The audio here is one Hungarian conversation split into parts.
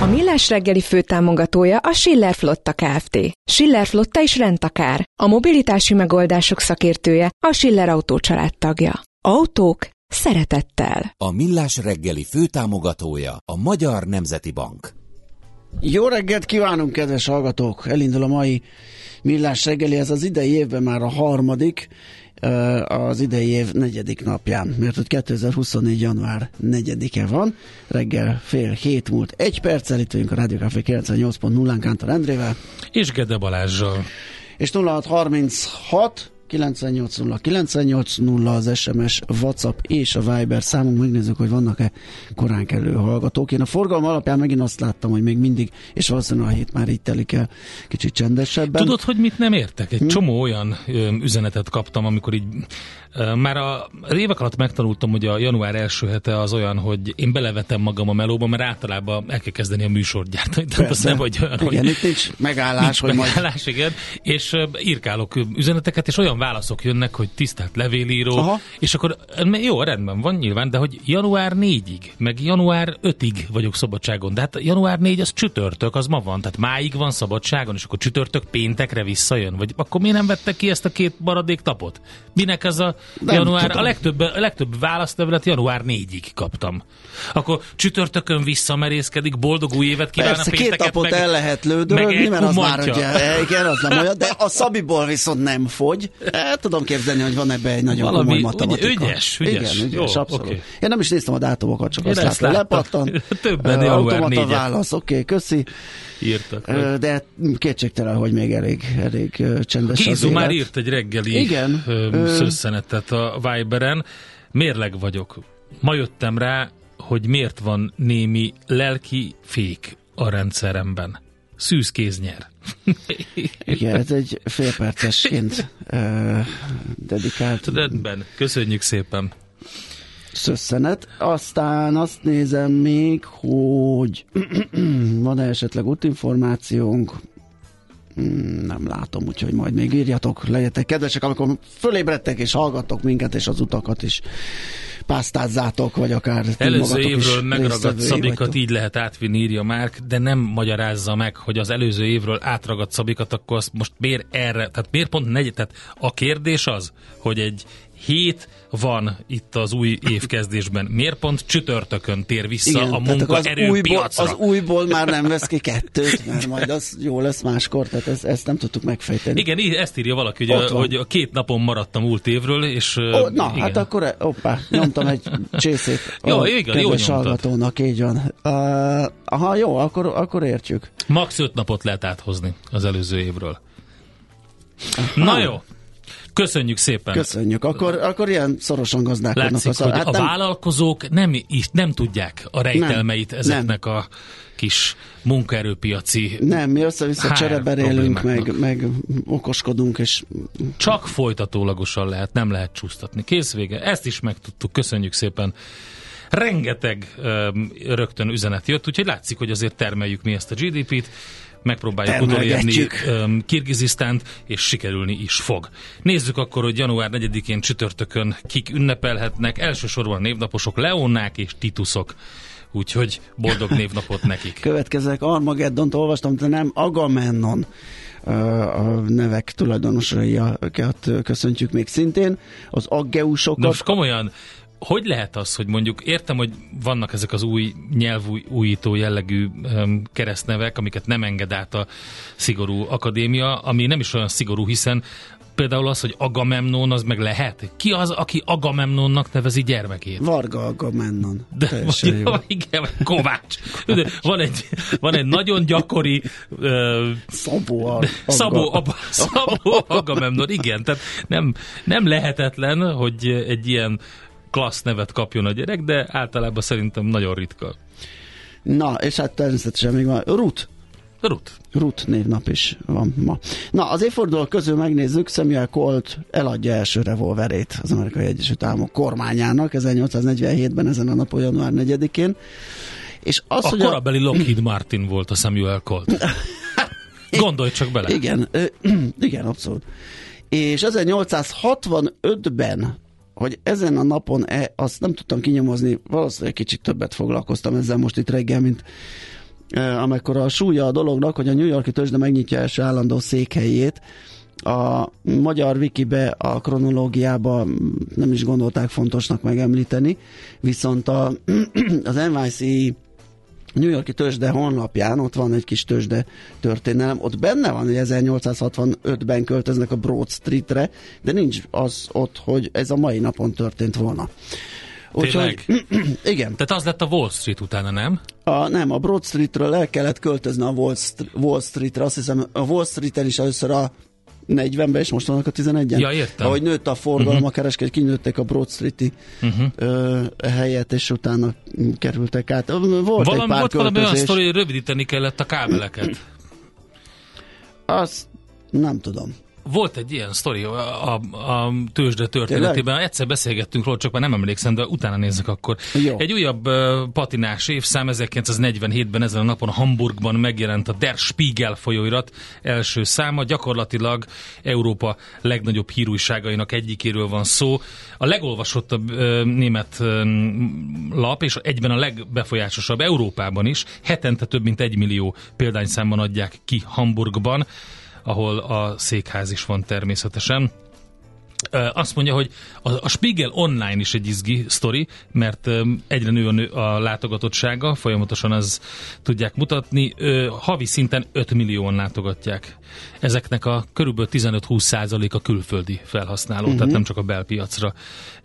A Millás reggeli főtámogatója a Schiller Flotta Kft. Schiller Flotta is rendtakár. A mobilitási megoldások szakértője a Schiller Autó tagja. Autók szeretettel. A Millás reggeli főtámogatója a Magyar Nemzeti Bank. Jó reggelt kívánunk, kedves hallgatók! Elindul a mai Millás reggeli, ez az idei évben már a harmadik, az idei év negyedik napján, mert hogy 2024. január 4-e van, reggel fél hét múlt egy perccel, itt vagyunk a Rádió Café 98.0-án Kántor Endrével. És Gede Balázsral. És 0636 980 980 az SMS, WhatsApp és a Viber számunk. Megnézzük, hogy vannak-e korán kelő hallgatók. Én a forgalom alapján megint azt láttam, hogy még mindig, és valószínűleg a hét már így telik el kicsit csendesebben. Tudod, hogy mit nem értek? Egy hm? csomó olyan ö, üzenetet kaptam, amikor így már a, évek alatt megtanultam, hogy a január első hete az olyan, hogy én belevetem magam a melóba, mert általában el kell kezdeni a műsort gyártani. Tehát az nem, hogy olyan, igen, hogy itt nincs megállás, nincs hogy megállás, majd... igen. És írkálok üzeneteket, és olyan válaszok jönnek, hogy tisztelt levélíró, Aha. és akkor jó, rendben van nyilván, de hogy január 4-ig, meg január 5-ig vagyok szabadságon. De hát január 4 az csütörtök, az ma van, tehát máig van szabadságon, és akkor csütörtök péntekre visszajön, vagy akkor miért nem vettek ki ezt a két maradék tapot? Minek ez a nem január, tudom. a legtöbb, a legtöbb választevület január 4-ig kaptam. Akkor csütörtökön visszamerészkedik, boldog új évet kíván Persze, a két napot meg, el lehet lődörögni, mert az már ugye, igen, az nem olyan, de a Szabiból viszont nem fogy. El tudom képzelni, hogy van ebbe egy nagyon Valami, komoly matematika. Ügyes, ügyes. Igen, ügyes, Jó, abszolút. Okay. Én nem is néztem a dátumokat, csak Én azt látom, lepattan. Többen uh, Automata válasz, oké, okay, köszi. Írtak. Uh, de kétségtelen, hogy még elég, elég csendes Kézu már írt egy reggeli Igen. szösszenetet a Viberen. Mérleg vagyok. Ma jöttem rá, hogy miért van némi lelki fék a rendszeremben. Szűz kéz nyer. Igen, ez egy félpercesként uh, dedikált. Rendben, köszönjük szépen. Szösszenet. Aztán azt nézem még, hogy van-e esetleg útinformációnk, Hmm, nem látom, úgyhogy majd még írjatok, legyetek kedvesek, amikor fölébredtek és hallgattok minket, és az utakat is pásztázzátok, vagy akár Előző évről megragadt szabikat vagytok. így lehet átvinni, írja Márk, de nem magyarázza meg, hogy az előző évről átragadt szabikat, akkor azt most miért erre, tehát miért pont negy, tehát a kérdés az, hogy egy hét van itt az új évkezdésben. Miért pont csütörtökön tér vissza Igen, a munkaerőpiacra? Az, újból, az újból már nem vesz ki kettőt, mert majd az jó lesz máskor, tehát ezt, ezt nem tudtuk megfejteni. Igen, ezt írja valaki, hogy, a, hogy a két napon maradtam múlt évről, és... Oh, na, igen. hát akkor, hoppá, nyomtam egy csészét jó, a igen, jó hallgatónak, így van. Uh, aha, jó, akkor, akkor értjük. Max öt napot lehet áthozni az előző évről. Aha. Na jó, Köszönjük szépen. Köszönjük. Akkor, akkor ilyen szorosan gazdálkodnak. Látszik, hogy hát a nem... vállalkozók nem, is, nem tudják a rejtelmeit nem, ezeknek nem. a kis munkaerőpiaci Nem, mi össze-vissza csereberélünk, meg, meg okoskodunk, és... Csak folytatólagosan lehet, nem lehet csúsztatni. Kész vége. Ezt is megtudtuk. Köszönjük szépen. Rengeteg um, rögtön üzenet jött, úgyhogy látszik, hogy azért termeljük mi ezt a GDP-t megpróbáljuk utolérni Kirgizisztánt, és sikerülni is fog. Nézzük akkor, hogy január 4-én csütörtökön kik ünnepelhetnek. Elsősorban névnaposok Leonnák és Titusok. Úgyhogy boldog névnapot nekik. Következek Armageddont olvastam, de nem Agamennon a nevek tulajdonosaiakat köszöntjük még szintén. Az aggeusokat... Nos, komolyan, hogy lehet az, hogy mondjuk értem, hogy vannak ezek az új nyelvújító jellegű keresztnevek, amiket nem enged át a szigorú akadémia, ami nem is olyan szigorú, hiszen például az, hogy Agamemnon, az meg lehet? Ki az, aki Agamemnonnak nevezi gyermekét? Varga Agamemnon. De, vagy, jó. igen, Kovács. De van, egy, van egy nagyon gyakori uh, Szabó, Aga. Szabó, Ab, Szabó Agamemnon, igen. Tehát nem, nem lehetetlen, hogy egy ilyen klassz nevet kapjon a gyerek, de általában szerintem nagyon ritka. Na, és hát természetesen még van Ruth. Ruth. Ruth névnap is van ma. Na, az évfordulók közül megnézzük, Samuel Colt eladja első revolverét az Amerikai Egyesült Államok kormányának 1847-ben ezen a napon, január 4-én. És az, a hogy korabeli a... Lockheed Martin volt a Samuel Colt. Gondolj csak bele. Igen, igen, abszolút. És 1865-ben hogy ezen a napon, e, azt nem tudtam kinyomozni, valószínűleg kicsit többet foglalkoztam ezzel most itt reggel, mint e, amikor a súlya a dolognak, hogy a New Yorki tőzsde megnyitja első állandó székhelyét, a magyar wikibe, a kronológiába nem is gondolták fontosnak megemlíteni, viszont a, az NYC New Yorki tőzsde honlapján, ott van egy kis tőzsde történelem, ott benne van, hogy 1865-ben költöznek a Broad Streetre, de nincs az ott, hogy ez a mai napon történt volna. Úgyhogy, igen. Tehát az lett a Wall Street utána, nem? A, nem, a Broad Streetről el kellett költözni a Wall, St- Wall Streetre, azt hiszem a Wall Street-en is először a 40-ben, és most vannak a 11-en. Ja, értem. Ahogy nőtt a forgalom, uh-huh. a kereskedés, kinőtték a Broad Street-i uh-huh. ö, helyet, és utána kerültek át. Volt Valam, egy pár volt valami olyan sztori, hogy rövidíteni kellett a kábeleket. Azt nem tudom. Volt egy ilyen sztori a, a, a tőzsde történetében. Egyszer beszélgettünk róla, csak már nem emlékszem, de utána nézzek akkor. Jó. Egy újabb uh, patinás évszám 1947-ben ezen a napon Hamburgban megjelent a Der Spiegel folyóirat első száma. Gyakorlatilag Európa legnagyobb hírújságainak egyikéről van szó. A legolvasottabb uh, német uh, lap, és egyben a legbefolyásosabb Európában is. Hetente több mint egy millió példányszámban adják ki Hamburgban ahol a székház is van természetesen. Azt mondja, hogy a Spiegel online is egy izgi sztori, mert egyre nő a, nő a látogatottsága, folyamatosan az tudják mutatni. Havi szinten 5 millióan látogatják. Ezeknek a körülbelül 15-20 százalék a külföldi felhasználó, uh-huh. tehát nem csak a belpiacra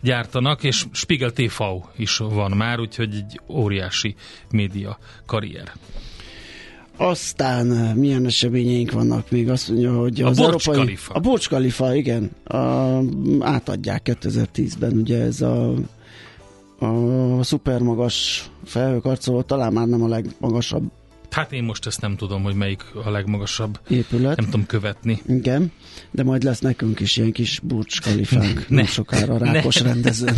gyártanak, és Spiegel TV is van már, úgyhogy egy óriási média karrier. Aztán milyen eseményeink vannak még? Azt mondja, hogy az a európai... Khalifa. A Burj Khalifa, igen. A, átadják 2010-ben, ugye ez a a szupermagas felhőkarcoló, talán már nem a legmagasabb Hát én most ezt nem tudom, hogy melyik a legmagasabb. Épület. Nem tudom követni. Igen, de majd lesz nekünk is ilyen kis burcs kalifánk, ne, nem sokára rákos ne. rendezőn.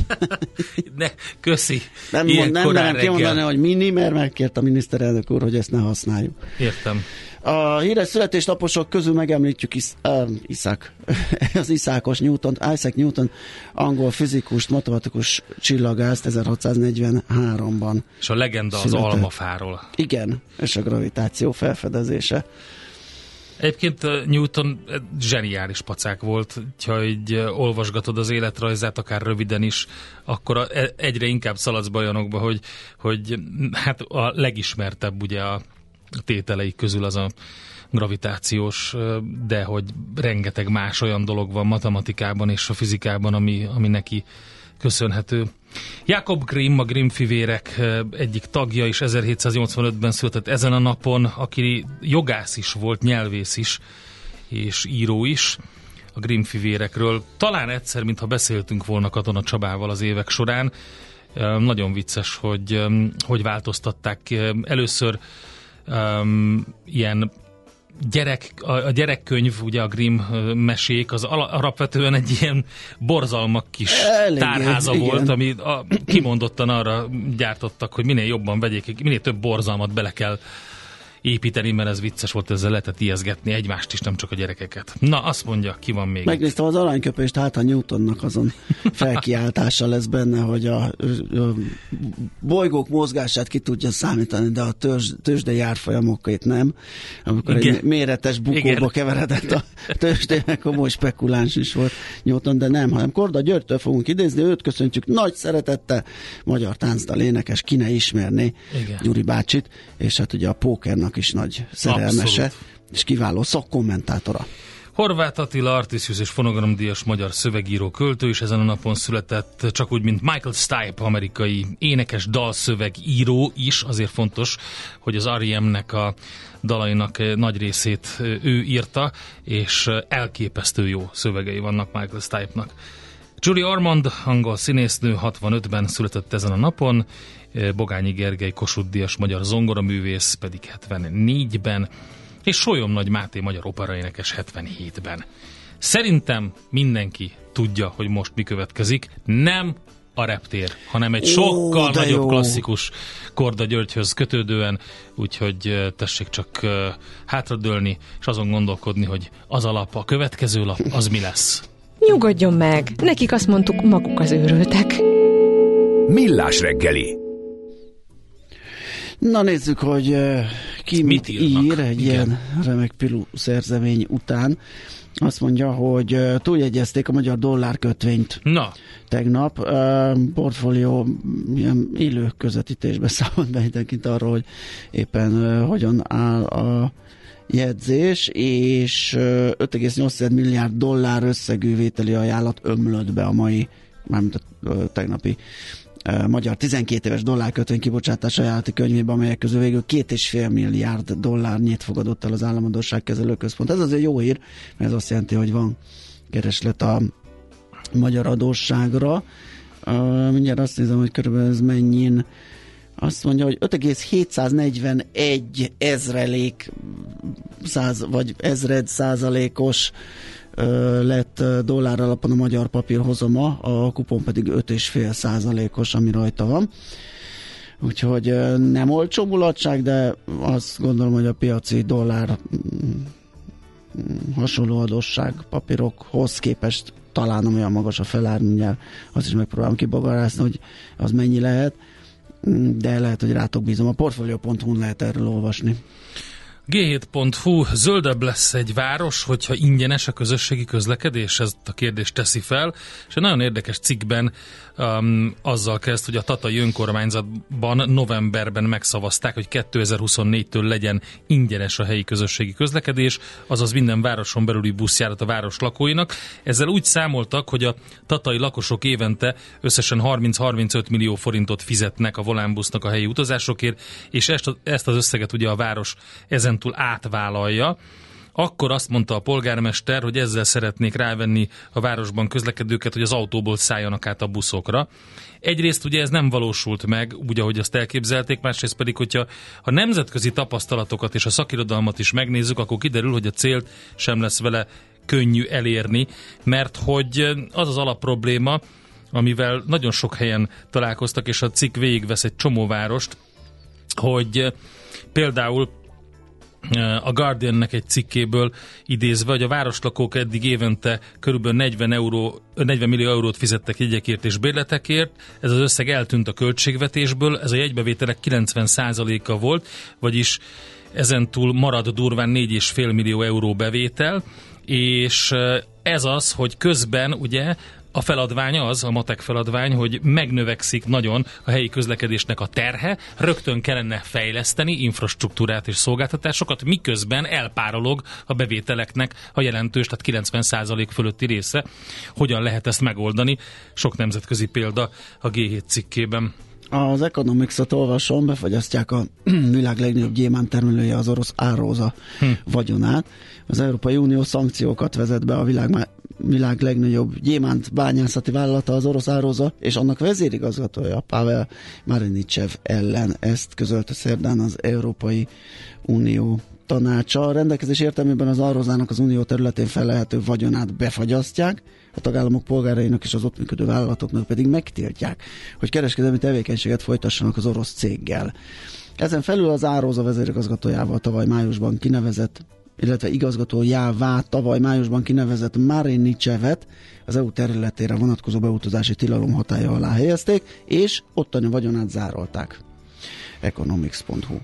ne, köszi. Nem, mond, nem merem kimondani, hogy mini, mert megkért a miniszterelnök úr, hogy ezt ne használjuk. Értem. A híres születésnaposok közül megemlítjük is, uh, Iszák, az Iszákos Newton, Isaac Newton, angol fizikust, matematikus csillagást 1643-ban. És a legenda az született. almafáról. Igen, és a gravitáció felfedezése. Egyébként Newton zseniális pacák volt, ha így olvasgatod az életrajzát, akár röviden is, akkor e, egyre inkább szaladsz bajanokba, hogy, hogy hát a legismertebb ugye a tételeik közül az a gravitációs, de hogy rengeteg más olyan dolog van matematikában és a fizikában, ami, ami neki köszönhető. Jakob Grimm, a Grimm fivérek egyik tagja is 1785-ben született ezen a napon, aki jogász is volt, nyelvész is, és író is a Grimm fivérekről. Talán egyszer, mintha beszéltünk volna Katona Csabával az évek során. Nagyon vicces, hogy hogy változtatták. Először um, ilyen gyerek, a, a gyerekkönyv, ugye a Grimm mesék, az alapvetően egy ilyen borzalmak kis Elég, tárháza igen. volt, ami a, kimondottan arra gyártottak, hogy minél jobban vegyék, minél több borzalmat bele kell építeni, mert ez vicces volt, ezzel lehetett ijeszgetni egymást is, nem csak a gyerekeket. Na, azt mondja, ki van még Megnéztem az aranyköpést, hát a Newtonnak azon felkiáltása lesz benne, hogy a, a bolygók mozgását ki tudja számítani, de a törzs, tőzsdei árfolyamokét nem. Amikor Igen. egy méretes bukóba Igen. keveredett a tőzsdének, komoly spekuláns is volt Newton, de nem, hanem Korda Györgytől fogunk idézni, őt köszöntjük nagy szeretettel, magyar táncdal énekes, ki ne ismerné Igen. Gyuri bácsit, és hát ugye a pókernak is nagy szerelmese, Abszolút. és kiváló szakkommentátora. Horváth Attila, Artisius és fonogramdíjas magyar szövegíró költő, és ezen a napon született csak úgy, mint Michael Stipe, amerikai énekes dalszövegíró is. Azért fontos, hogy az R.E.M.-nek a dalainak nagy részét ő írta, és elképesztő jó szövegei vannak Michael Stipe-nak. Julie Ormond, angol színésznő, 65-ben született ezen a napon, Bogányi Gergely Kossuth Díjas magyar zongoraművész pedig 74-ben, és Solyom Nagy Máté magyar operaénekes 77-ben. Szerintem mindenki tudja, hogy most mi következik. Nem a reptér, hanem egy sokkal Ó, nagyobb jó. klasszikus Korda Györgyhöz kötődően, úgyhogy tessék csak hátradőlni, és azon gondolkodni, hogy az alap, a következő lap, az mi lesz. Nyugodjon meg, nekik azt mondtuk, maguk az őrültek. Millás reggeli Na nézzük, hogy uh, ki mit, mit ír egy Igen. ilyen remek pilu szerzemény után. Azt mondja, hogy uh, túljegyezték a magyar dollárkötvényt Na. tegnap. Uh, portfólió ilyen élő közvetítésbe számolt be mindenkit arról, hogy éppen uh, hogyan áll a jegyzés, és 5,8 milliárd dollár összegű vételi ajánlat ömlött be a mai, mármint a tegnapi magyar 12 éves dollárkötvény kibocsátás ajánlati könyvében, amelyek közül végül 2,5 milliárd dollárnyit fogadott el az államadóság kezelőközpont. Ez azért jó hír, mert ez azt jelenti, hogy van kereslet a magyar adósságra. Uh, mindjárt azt nézem, hogy körülbelül ez mennyin azt mondja, hogy 5,741 ezrelék száz, vagy ezred százalékos lett dollár alapon a magyar papír hozama, a kupon pedig 5,5 százalékos, ami rajta van. Úgyhogy nem olcsó mulatság, de azt gondolom, hogy a piaci dollár mm, hasonló adósság papírokhoz képest talán olyan magas a felár, mindjárt azt is megpróbálom kibagarászni, hogy az mennyi lehet, de lehet, hogy rátok bízom. A portfolio.hu-n lehet erről olvasni. G7.hu zöldebb lesz egy város, hogyha ingyenes a közösségi közlekedés? Ez a kérdést teszi fel, és egy nagyon érdekes cikkben um, azzal kezd, hogy a Tatai önkormányzatban novemberben megszavazták, hogy 2024-től legyen ingyenes a helyi közösségi közlekedés, azaz minden városon belüli buszjárat a város lakóinak. Ezzel úgy számoltak, hogy a tatai lakosok évente összesen 30-35 millió forintot fizetnek a volánbusznak a helyi utazásokért, és ezt, ezt az összeget ugye a város ezentúl átvállalja akkor azt mondta a polgármester, hogy ezzel szeretnék rávenni a városban közlekedőket, hogy az autóból szálljanak át a buszokra. Egyrészt ugye ez nem valósult meg, úgy, ahogy azt elképzelték, másrészt pedig, hogyha a nemzetközi tapasztalatokat és a szakirodalmat is megnézzük, akkor kiderül, hogy a célt sem lesz vele könnyű elérni, mert hogy az az alapprobléma, amivel nagyon sok helyen találkoztak, és a cikk végigvesz egy csomó várost, hogy például a Guardiannek egy cikkéből idézve, hogy a városlakók eddig évente körülbelül 40, euró, 40 millió eurót fizettek jegyekért és bérletekért, ez az összeg eltűnt a költségvetésből, ez a jegybevételek 90%-a volt, vagyis ezen túl marad durván 4,5 millió euró bevétel, és ez az, hogy közben ugye a feladvány az, a matek feladvány, hogy megnövekszik nagyon a helyi közlekedésnek a terhe, rögtön kellene fejleszteni infrastruktúrát és szolgáltatásokat, miközben elpárolog a bevételeknek a jelentős, tehát 90% fölötti része. Hogyan lehet ezt megoldani? Sok nemzetközi példa a G7 cikkében. Az Economics-ot olvasom, befagyasztják a világ legnagyobb gyémánt termelője az orosz Áróza hm. vagyonát. Az Európai Unió szankciókat vezet be a világ, világ legnagyobb gyémánt bányászati vállalata az orosz Áróza, és annak vezérigazgatója Pavel Marinicsev ellen. Ezt közölte szerdán az Európai Unió tanácsa. A rendelkezés értelmében az Árózának az unió területén felelhető vagyonát befagyasztják, a tagállamok polgárainak és az ott működő vállalatoknak pedig megtiltják, hogy kereskedelmi tevékenységet folytassanak az orosz céggel. Ezen felül az Áróza vezérigazgatójával tavaly májusban kinevezett illetve igazgatójává tavaly májusban kinevezett Marini Csevet az EU területére vonatkozó beutazási tilalom hatája alá helyezték, és ottani vagyonát zárolták. Economics.hu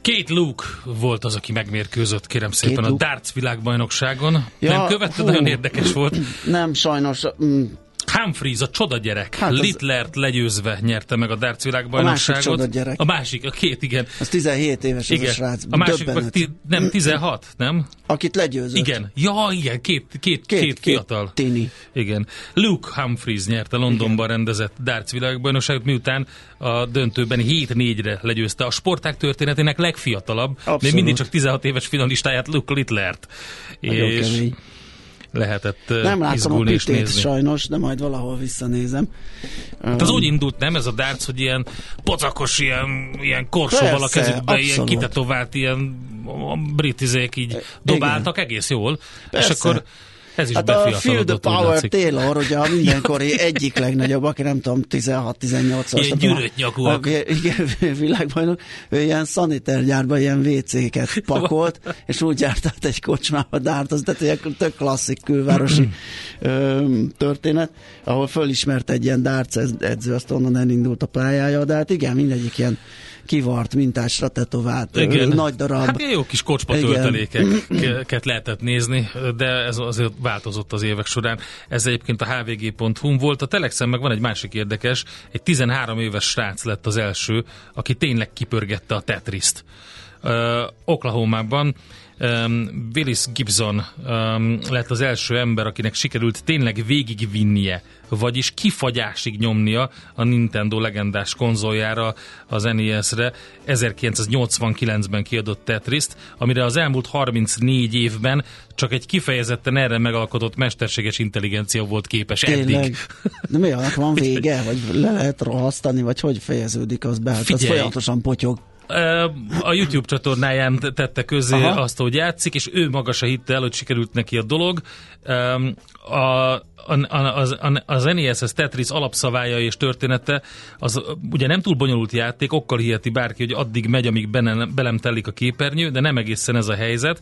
Két Luke volt az, aki megmérkőzött, kérem szépen, a darts világbajnokságon. Ja, Nem követted, nagyon érdekes volt. Nem, sajnos. Mm, Humphreys, a csoda gyerek, hát Littlert legyőzve nyerte meg a darts világbajnokságot. A másik gyerek. A másik, a két, igen. Az 17 éves igen. ez a srác. A másik, ti, nem, 16, nem? Akit legyőzött. Igen, ja, igen, két, két, két, két, fiatal. Tini. Igen. Luke Humphreys nyerte Londonban igen. rendezett darts világbajnokságot, miután a döntőben 7-4-re legyőzte a sporták történetének legfiatalabb, Abszolút. még mindig csak 16 éves finalistáját Luke Littlert. Nagyon és kemény lehetett Nem látom a pitét sajnos, de majd valahol visszanézem. Hát az úgy indult, nem ez a darts, hogy ilyen pocakos, ilyen, ilyen korsóval a kezükbe, abszolút. ilyen kitetovált, ilyen britizék így dobáltak Igen. egész jól. Persze. És akkor ez is hát a Feel the Power Taylor, ugye a mindenkori egyik legnagyobb, aki nem tudom, 16-18 as Ilyen gyűrött nyakúak. Igen, világbajnok, ő ilyen szanitergyárban ilyen WC-ket pakolt, és úgy járt át egy kocsmába dártoz, tehát egy tök klasszik külvárosi történet, ahol fölismert egy ilyen darts edző, azt onnan elindult a pályája, de hát igen, mindegyik ilyen kivart mintásra tetovált, Igen. nagy darab. Hát jó kis kocspa töltelékeket lehetett nézni, de ez azért változott az évek során. Ez egyébként a hvg.hu volt. A Telexen meg van egy másik érdekes, egy 13 éves srác lett az első, aki tényleg kipörgette a Tetriszt. Uh, Oklahoma-ban um, Willis Gibson um, lett az első ember, akinek sikerült tényleg végigvinnie, vagyis kifagyásig nyomnia a Nintendo legendás konzoljára, az NES-re 1989-ben kiadott Tetris-t, amire az elmúlt 34 évben csak egy kifejezetten erre megalkotott mesterséges intelligencia volt képes Tényleg. eddig. De mi annak van vége? Vagy le lehet rohasztani? Vagy hogy fejeződik az be? Hát Figyelj, az folyamatosan potyog a YouTube csatornáján tette közé Aha. azt, hogy játszik, és ő maga se hitte el, hogy sikerült neki a dolog. A, a, az, az NES-hez Tetris alapszavája és története, az ugye nem túl bonyolult játék, okkal hiheti bárki, hogy addig megy, amíg belem, belem telik a képernyő, de nem egészen ez a helyzet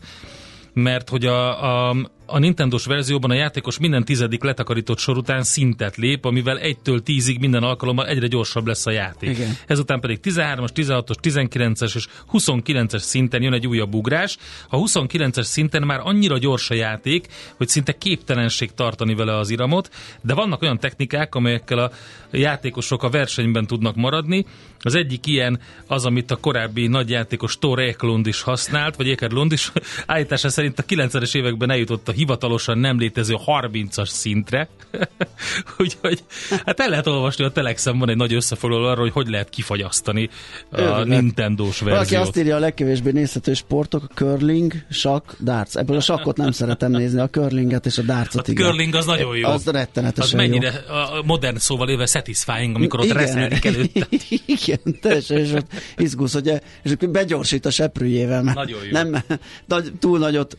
mert hogy a, a, a Nintendo-s verzióban a játékos minden tizedik letakarított sor után szintet lép, amivel 1-től 10-ig minden alkalommal egyre gyorsabb lesz a játék. Igen. Ezután pedig 13-as, 16-os, 19-es és 29-es szinten jön egy újabb ugrás. A 29-es szinten már annyira gyors a játék, hogy szinte képtelenség tartani vele az iramot, de vannak olyan technikák, amelyekkel a játékosok a versenyben tudnak maradni. Az egyik ilyen az, amit a korábbi nagyjátékos Thor Eklund is használt, vagy Eklund is állítása szerint a 90-es években eljutott a hivatalosan nem létező 30-as szintre. Úgyhogy hát el lehet olvasni a Telexen van egy nagy összefoglaló arról, hogy hogy lehet kifagyasztani a. Nintendo-s verziót. Valaki azt írja a legkevésbé nézhető sportok, a curling, sakk, darts. Ebből a sakkot nem szeretem nézni, a curlinget és a dartsot. A igen. curling az nagyon jó. Az rettenetesen az mennyire jó. a modern szóval éve satisfying, amikor ott igen. reszmődik előtte. igen, teljesen, és ott izgusz, ugye, és begyorsít a seprűjével, mert nagyon jó. nem túl nagyot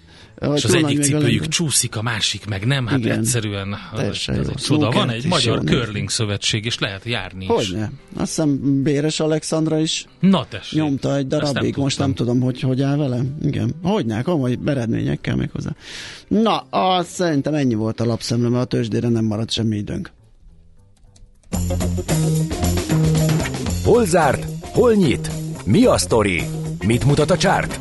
és az egyik cipőjük csúszik, a másik meg nem, hát Igen. egyszerűen az, az csoda. Van egy magyar curling szövetség, és lehet járni is. Hogyne. Azt hiszem Béres Alexandra is Na tessék. nyomta egy darabig, nem most nem tudom, hogy hogy áll vele. Igen. Hogyne, komoly eredményekkel még hozzá. Na, azt szerintem ennyi volt a lapszemle, mert a tőzsdére nem maradt semmi időnk. Hol zárt? Hol nyit? Mi a sztori? Mit mutat a csárt?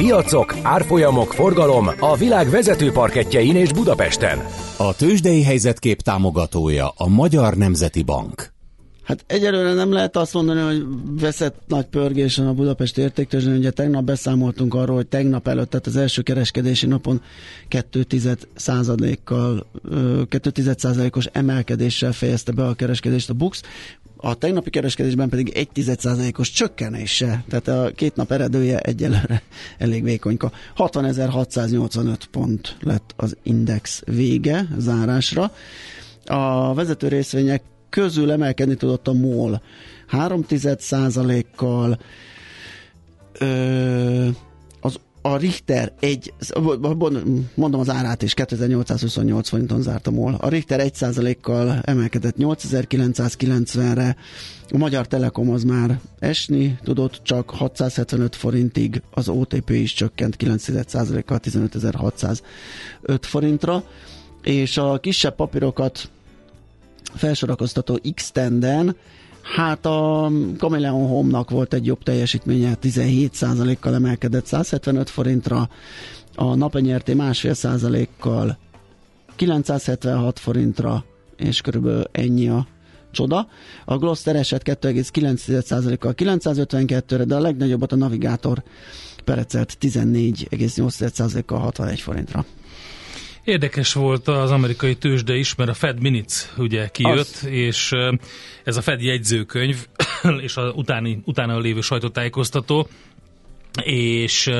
Piacok, árfolyamok, forgalom a világ vezető parketjein és Budapesten. A tőzsdei helyzetkép támogatója a Magyar Nemzeti Bank. Hát egyelőre nem lehet azt mondani, hogy veszett nagy pörgésen a Budapest értéktőzsdén. Ugye tegnap beszámoltunk arról, hogy tegnap előtt, tehát az első kereskedési napon 2 kal 2 os emelkedéssel fejezte be a kereskedést a Bux a tegnapi kereskedésben pedig 1% os csökkenése, tehát a két nap eredője egyelőre elég vékonyka. 60.685 pont lett az index vége zárásra. A vezető részvények közül emelkedni tudott a MOL 3 kal a Richter egy, mondom az árát is, 2828 forinton zárt a. A Richter 1%-kal emelkedett 8990-re, a Magyar Telekom az már esni tudott, csak 675 forintig, az OTP is csökkent 9%-kal 15605 forintra, és a kisebb papírokat felsorakoztató X-tenden Hát a Chameleon Home-nak volt egy jobb teljesítménye, 17%-kal emelkedett 175 forintra, a napenyerté másfél százalékkal 976 forintra, és körülbelül ennyi a csoda. A Gloster eset 2,9%-kal 952-re, de a legnagyobbat a Navigátor perecelt 14,8%-kal 61 forintra. Érdekes volt az amerikai tőzsde is, mert a Fed Minutes ugye kijött, az. és ez a Fed jegyzőkönyv, és a utáni, utána lévő sajtótájékoztató, és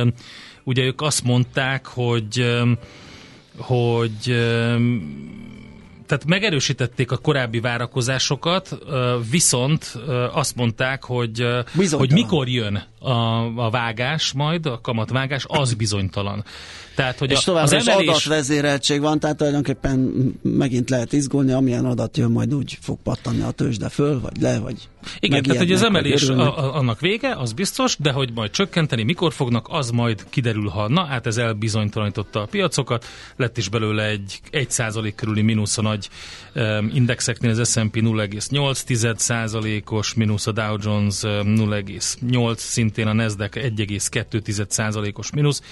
ugye ők azt mondták, hogy hogy tehát megerősítették a korábbi várakozásokat, viszont azt mondták, hogy, hogy mikor jön a, a vágás majd, a kamatvágás, az bizonytalan. Tehát, hogy és a, továbbra az emelés... adatvezéreltség van, tehát tulajdonképpen megint lehet izgulni, amilyen adat jön, majd úgy fog pattanni a tőzsde föl, vagy le, vagy Igen, tehát hogy az emelés a, a, annak vége, az biztos, de hogy majd csökkenteni, mikor fognak, az majd kiderül, ha na, hát ez elbizonytalanította a piacokat, lett is belőle egy 1 százalék körüli mínusz a nagy indexeknél, az S&P 0,8 százalékos mínusz, a Dow Jones 0,8%, szintén a Nasdaq 1,2 százalékos mínusz,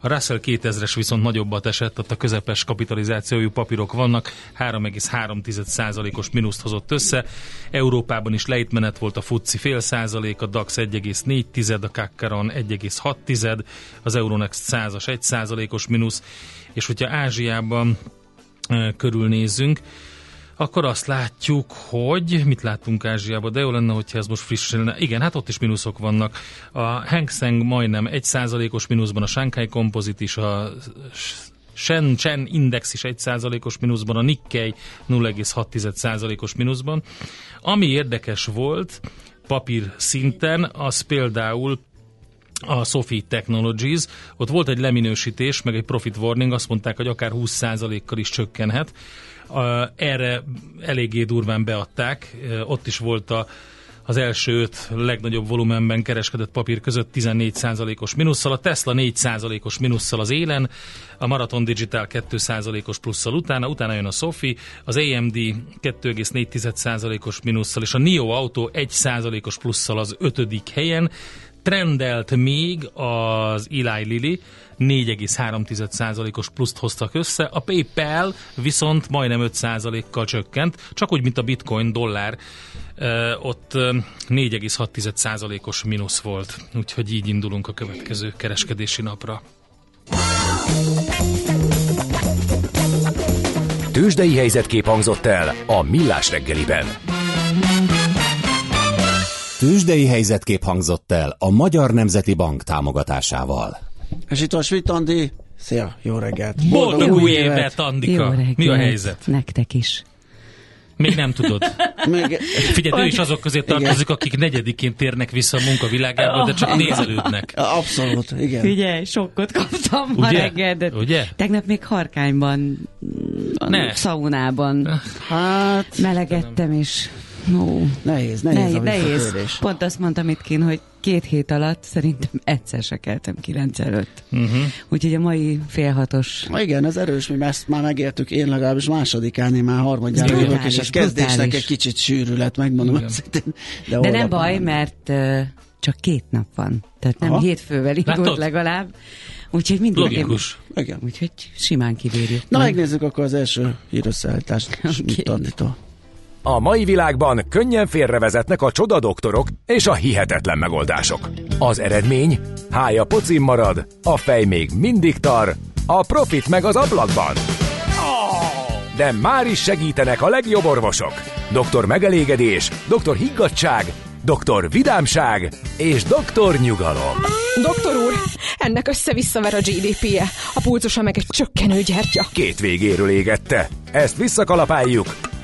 a Russell 2000-es viszont nagyobbat esett, ott a közepes kapitalizációjú papírok vannak, 3,3%-os mínuszt hozott össze. Európában is lejtmenet volt a FUCI fél százalék, a DAX 1,4, a Kakkaron 1,6, az Euronext 100-as 1 százalékos mínusz, és hogyha Ázsiában körülnézünk, akkor azt látjuk, hogy mit láttunk Ázsiában, de jó lenne, hogyha ez most friss lenne. Igen, hát ott is mínuszok vannak. A Hang Seng majdnem 1%-os mínuszban, a Shanghai Composite is, a Shenzhen Index is 1%-os mínuszban, a Nikkei 0,6%-os mínuszban. Ami érdekes volt papír szinten, az például a Sophie Technologies, ott volt egy leminősítés, meg egy profit warning, azt mondták, hogy akár 20%-kal is csökkenhet. Erre eléggé durván beadták, ott is volt a az első öt legnagyobb volumenben kereskedett papír között 14%-os minusszal, a Tesla 4%-os minusszal az élen, a Marathon Digital 2%-os plusszal utána, utána jön a Sophie, az AMD 2,4%-os minusszal, és a NIO Auto 1%-os plusszal az ötödik helyen, trendelt még az Eli Lilly, 4,3%-os pluszt hoztak össze, a PayPal viszont majdnem 5%-kal csökkent, csak úgy, mint a bitcoin dollár, ott 4,6%-os mínusz volt, úgyhogy így indulunk a következő kereskedési napra. Tőzsdei helyzetkép hangzott el a Millás reggeliben. Tőzsdei helyzetkép hangzott el a Magyar Nemzeti Bank támogatásával. És itt a Svit Andi. Szia, jó reggelt. Boldog, új évet, Andika. Jó reggelt. Mi a helyzet? Nektek is. Még nem tudod. Még... Figyelj, ő is azok közé tartozik, akik negyedikén térnek vissza a munkavilágába, de csak nézelődnek. Abszolút, igen. Figyelj, sokkot kaptam Ugye? ma reggel, de Ugye? tegnap még harkányban, a ne. szaunában hát, melegettem, és Ó, nehéz, nehéz, nehéz, nehéz. Pont azt mondtam itt kín, hogy két hét alatt szerintem egyszer se keltem kilenc előtt. Uh-huh. Úgyhogy a mai félhatos... Ma igen, ez erős, mi ezt már megértük, én legalábbis másodikán, én már harmadjára jövök, és a kezdésnek egy kicsit sűrű lett, megmondom. De, de nem baj, mert uh, csak két nap van. Tehát nem Aha. hétfővel indult legalább. Úgyhogy mindig... Logikus. Igen. Úgyhogy simán kivérjük. Na, megnézzük akkor az első hírösszeállítást. Okay. A mai világban könnyen félrevezetnek a csoda doktorok és a hihetetlen megoldások. Az eredmény? Hája pocim marad, a fej még mindig tar, a profit meg az ablakban. De már is segítenek a legjobb orvosok. Doktor megelégedés, doktor higgadság, doktor vidámság és doktor nyugalom. Doktor úr, ennek össze-visszaver a GDP-je, a pulcosa meg egy csökkenő gyertya. Két végéről égette. Ezt visszakalapáljuk,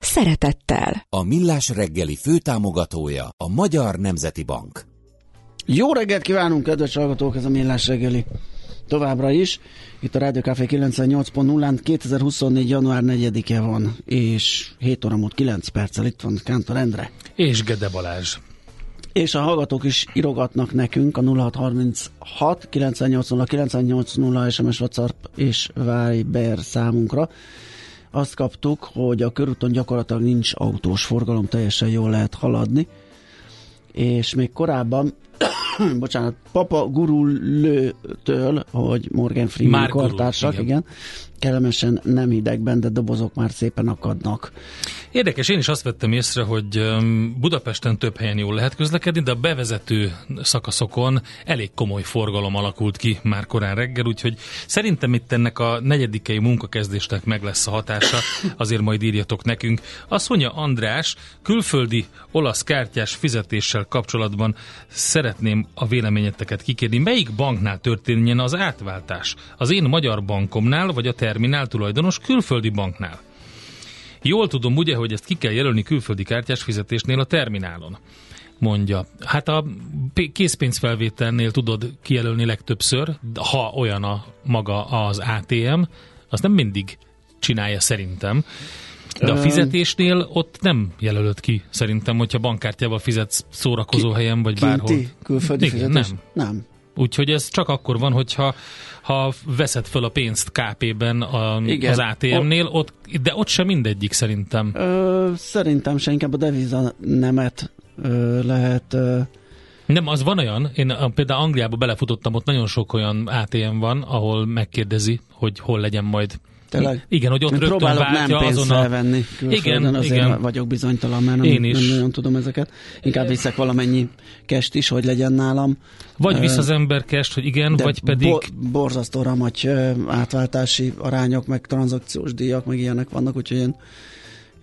szeretettel. A Millás reggeli főtámogatója a Magyar Nemzeti Bank. Jó reggelt kívánunk, kedves hallgatók, ez a Millás reggeli. Továbbra is, itt a Rádió Café 98.0-án 2024. január 4-e van, és 7 óra múlt 9 perccel itt van Kántor Endre. És Gede Balázs. És a hallgatók is irogatnak nekünk a 0636 980 980 SMS WhatsApp és Viber számunkra. Azt kaptuk, hogy a körúton gyakorlatilag nincs autós forgalom, teljesen jól lehet haladni. És még korábban bocsánat, Papa Gurulőtől, hogy Morgan Freeman kortársak, igen. igen, kellemesen nem hidegben, de dobozok már szépen akadnak. Érdekes, én is azt vettem észre, hogy Budapesten több helyen jól lehet közlekedni, de a bevezető szakaszokon elég komoly forgalom alakult ki már korán reggel, úgyhogy szerintem itt ennek a negyedikei munkakezdésnek meg lesz a hatása, azért majd írjatok nekünk. Azt mondja András, külföldi olasz kártyás fizetéssel kapcsolatban szeretném a véleményeteket kikérni. Melyik banknál történjen az átváltás? Az én magyar bankomnál, vagy a terminál tulajdonos külföldi banknál? Jól tudom ugye, hogy ezt ki kell jelölni külföldi kártyás fizetésnél a terminálon mondja. Hát a készpénzfelvételnél tudod kijelölni legtöbbször, ha olyan a maga az ATM, az nem mindig csinálja szerintem. De a fizetésnél ott nem jelölöd ki, szerintem, hogyha bankkártyával fizetsz szórakozó helyen, vagy Kinti bárhol. külföldi Igen, fizetés? nem. Nem. Úgyhogy ez csak akkor van, hogyha ha veszed föl a pénzt KP-ben a, Igen. az ATM-nél, ott, de ott sem mindegyik szerintem. Ö, szerintem se inkább a deviza nemet ö, lehet... Ö, nem, az van olyan, én például Angliába belefutottam, ott nagyon sok olyan ATM van, ahol megkérdezi, hogy hol legyen majd Tényleg? Igen, hogy ott rögtön próbálok váltja nem pénzt azon a... felvenni Igen, azért igen. vagyok bizonytalan, mert nem, Én is. nem nagyon tudom ezeket. Inkább viszek valamennyi kest is, hogy legyen nálam. Vagy visz az ember kest, hogy igen, De vagy pedig... Bo- borzasztó ramagy átváltási arányok, meg tranzakciós díjak, meg ilyenek vannak, úgyhogy én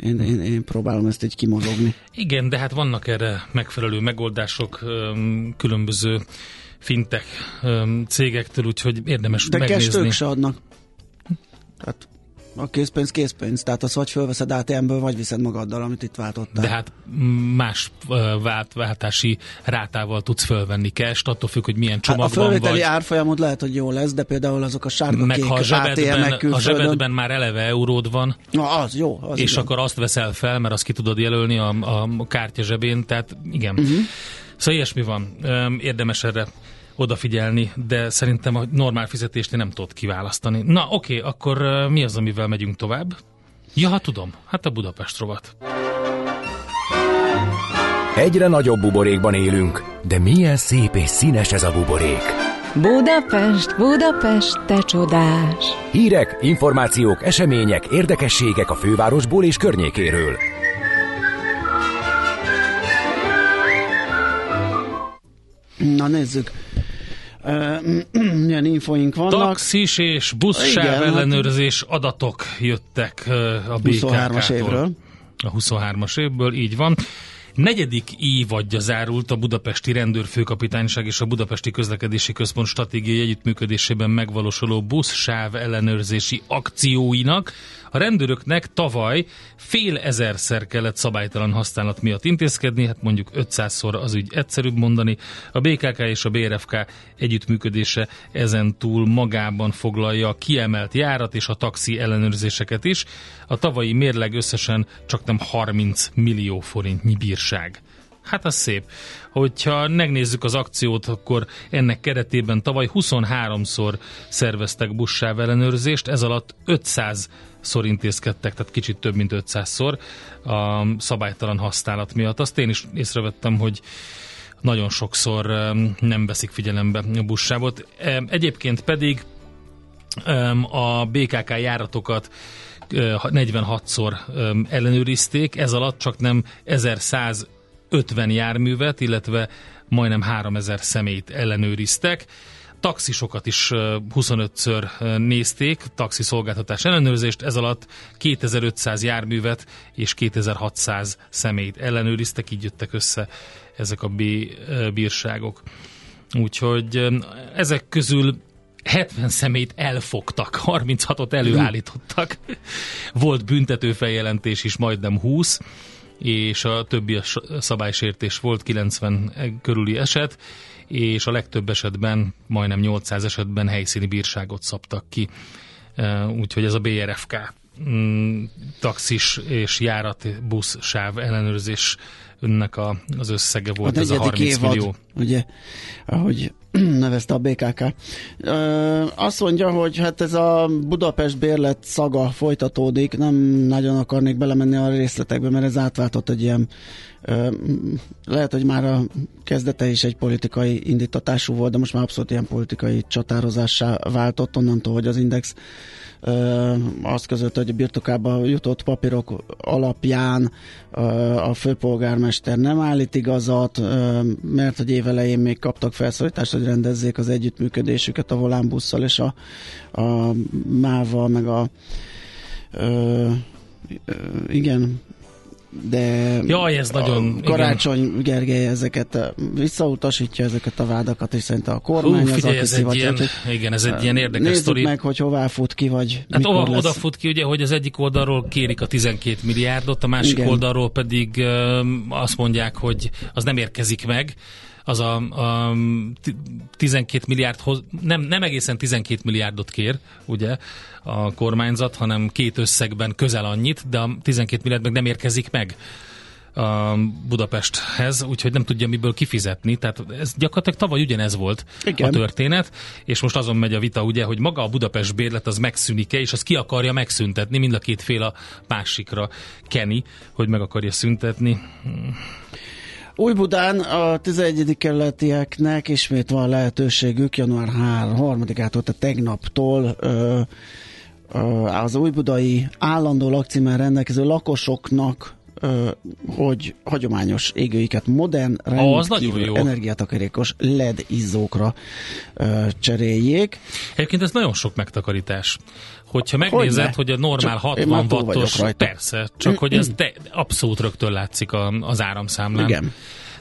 én, én, én próbálom ezt így kimozogni. Igen, de hát vannak erre megfelelő megoldások különböző fintek cégektől, úgyhogy érdemes De megnézni. ők se adnak. Tehát a készpénz készpénz, tehát az vagy fölveszed ATM-ből, vagy viszed magaddal, amit itt váltottál. De hát más vált, váltási rátával tudsz fölvenni cash attól függ, hogy milyen Hát a csomagban fölvételi vagy. árfolyamod lehet, hogy jó lesz, de például azok a sárga Meg ha a kék zsebedben, ATM-ek a zsebedben már eleve euród van, Na, az jó. Az és igen. akkor azt veszel fel, mert azt ki tudod jelölni a, a kártya zsebén, tehát igen. Uh-huh. Szóval ilyesmi van. Érdemes erre odafigyelni, de szerintem a normál fizetésnél nem tudod kiválasztani. Na oké, akkor ö, mi az, amivel megyünk tovább? Ja, hát tudom, hát a Budapest rovat. Egyre nagyobb buborékban élünk, de milyen szép és színes ez a buborék. Budapest, Budapest, te csodás! Hírek, információk, események, érdekességek a fővárosból és környékéről. Na nézzük. Milyen infoink vannak. Taxis és buszsáv hát- ellenőrzés adatok jöttek a 23-as BKK-tól. évről. A 23-as évből, így van. Negyedik évadja zárult a Budapesti Rendőrfőkapitányság és a Budapesti Közlekedési Központ stratégiai együttműködésében megvalósuló buszsáv ellenőrzési akcióinak. A rendőröknek tavaly fél ezerszer kellett szabálytalan használat miatt intézkedni, hát mondjuk 500-szor az ügy egyszerűbb mondani. A BKK és a BRFK együttműködése ezen túl magában foglalja a kiemelt járat és a taxi ellenőrzéseket is. A tavalyi mérleg összesen csak nem 30 millió forintnyi bírság. Hát az szép. Hogyha megnézzük az akciót, akkor ennek keretében tavaly 23-szor szerveztek buszsáv ellenőrzést, ez alatt 500 szor intézkedtek, tehát kicsit több mint 500-szor a szabálytalan használat miatt. Azt én is észrevettem, hogy nagyon sokszor em, nem veszik figyelembe a buszsávot. Egyébként pedig a BKK járatokat ö, 46-szor em, ellenőrizték, ez alatt csak nem 1150 járművet, illetve majdnem 3000 személyt ellenőriztek. Taxisokat is 25-ször nézték, taxi szolgáltatás ellenőrzést, ez alatt 2500 járművet és 2600 személyt ellenőriztek, így jöttek össze ezek a bírságok. Úgyhogy ezek közül 70 szemét elfogtak, 36-ot előállítottak. Volt büntetőfeljelentés is majdnem 20, és a többi a szabálysértés volt 90 körüli eset, és a legtöbb esetben, majdnem 800 esetben helyszíni bírságot szabtak ki. Úgyhogy ez a BRFK mm, taxis és járat busz sáv ellenőrzés önnek a, az összege volt, a ez a 30 évad, millió. Ugye, ahogy nevezte a BKK. Ö, azt mondja, hogy hát ez a Budapest bérlet szaga folytatódik, nem nagyon akarnék belemenni a részletekbe, mert ez átváltott egy ilyen lehet, hogy már a kezdete is egy politikai indítatású volt, de most már abszolút ilyen politikai csatározássá váltott, onnantól, hogy az Index azt között, hogy birtokába jutott papírok alapján a főpolgármester nem állít igazat, mert hogy évelején még kaptak felszólítást, hogy rendezzék az együttműködésüket a volánbusszal és a, a mával, meg a ö, ö, igen, de Jaj, ez nagyon... Karácsony igen. Gergely ezeket visszautasítja ezeket a vádakat, és szerintem a kormány Hú, figyelj, az, aki ez egy ilyen, hogy, Igen, ez egy ilyen érdekes nézzük sztori. meg, hogy hová fut ki, vagy Hát ova, lesz. oda fut ki, ugye, hogy az egyik oldalról kérik a 12 milliárdot, a másik igen. oldalról pedig ö, azt mondják, hogy az nem érkezik meg az a, a 12 milliárdhoz, nem, nem egészen 12 milliárdot kér, ugye, a kormányzat, hanem két összegben közel annyit, de a 12 milliárd meg nem érkezik meg a Budapesthez, úgyhogy nem tudja miből kifizetni. Tehát ez gyakorlatilag tavaly ugyanez volt Igen. a történet, és most azon megy a vita, ugye, hogy maga a Budapest bérlet az megszűnik-e, és az ki akarja megszüntetni, mind a két fél a másikra keni, hogy meg akarja szüntetni. Új-Budán a 11. kerületieknek ismét van lehetőségük január 3-ától, tehát tegnaptól ö, ö, az újbudai állandó lakcímmel rendelkező lakosoknak hogy hagyományos égőiket modern, rendkívül energiatakarékos LED izzókra cseréljék. Egyébként ez nagyon sok megtakarítás. Hogyha megnézed, hogy, hogy a normál csak 60 wattos, persze, csak hogy ez te, abszolút rögtön látszik a, az áramszámlán. Igen.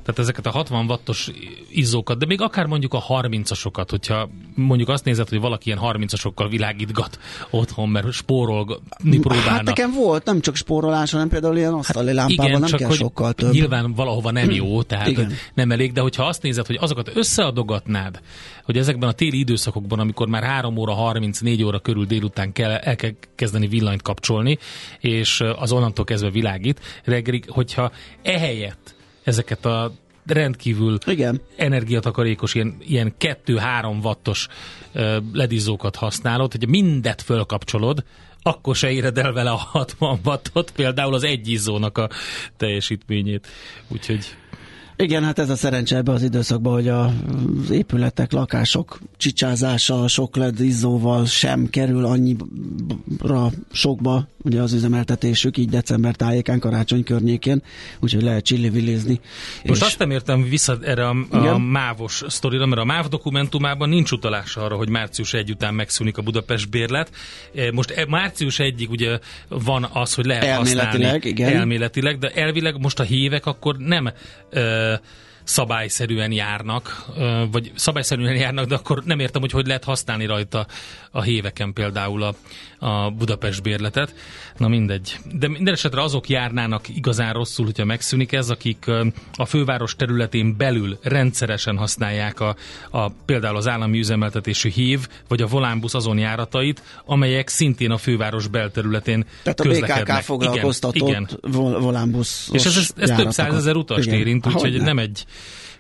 Tehát ezeket a 60 wattos izzókat, de még akár mondjuk a 30-asokat, hogyha mondjuk azt nézed, hogy valaki ilyen 30-asokkal világítgat otthon, mert spórolni próbálna. Hát nekem volt, nem csak spórolás, hanem például ilyen asztali hát lámpában igen, nem csak kell sokkal több. Nyilván valahova nem jó, tehát igen. nem elég, de hogyha azt nézed, hogy azokat összeadogatnád, hogy ezekben a téli időszakokban, amikor már 3 óra, 34 óra körül délután kell, el kell kezdeni villanyt kapcsolni, és az onnantól kezdve világít, reggelig, hogyha ehelyett ezeket a rendkívül Igen. energiatakarékos, ilyen, ilyen 2-3 wattos uh, ledizókat használod, hogy mindet fölkapcsolod, akkor se éred el vele a 60 wattot, például az egy izzónak a teljesítményét. Úgyhogy igen, hát ez a szerencse ebbe az időszakban, hogy a, az épületek, lakások csicsázása sok LED izzóval sem kerül annyira sokba, ugye az üzemeltetésük, így december tájékán, karácsony környékén, úgyhogy lehet csillivilizni. Most és... azt nem értem vissza erre a, a mávos sztorira, mert a MÁV dokumentumában nincs utalás arra, hogy március 1 után megszűnik a Budapest bérlet. E, most e, március 1 ugye van az, hogy lehet elméletileg, használni igen. elméletileg, de elvileg most a hívek akkor nem uh, szabályszerűen járnak, vagy szabályszerűen járnak, de akkor nem értem, hogy hogy lehet használni rajta a héveken például a, a Budapest bérletet. Na mindegy. De minden esetre azok járnának igazán rosszul, hogyha megszűnik ez, akik a főváros területén belül rendszeresen használják a, a például az állami üzemeltetésű hív, vagy a volánbusz azon járatait, amelyek szintén a főváros belterületén Tehát a BKK foglalkoztatott igen, igen. volánbusz És ez, ez, ez több százezer utast érint, úgyhogy nem egy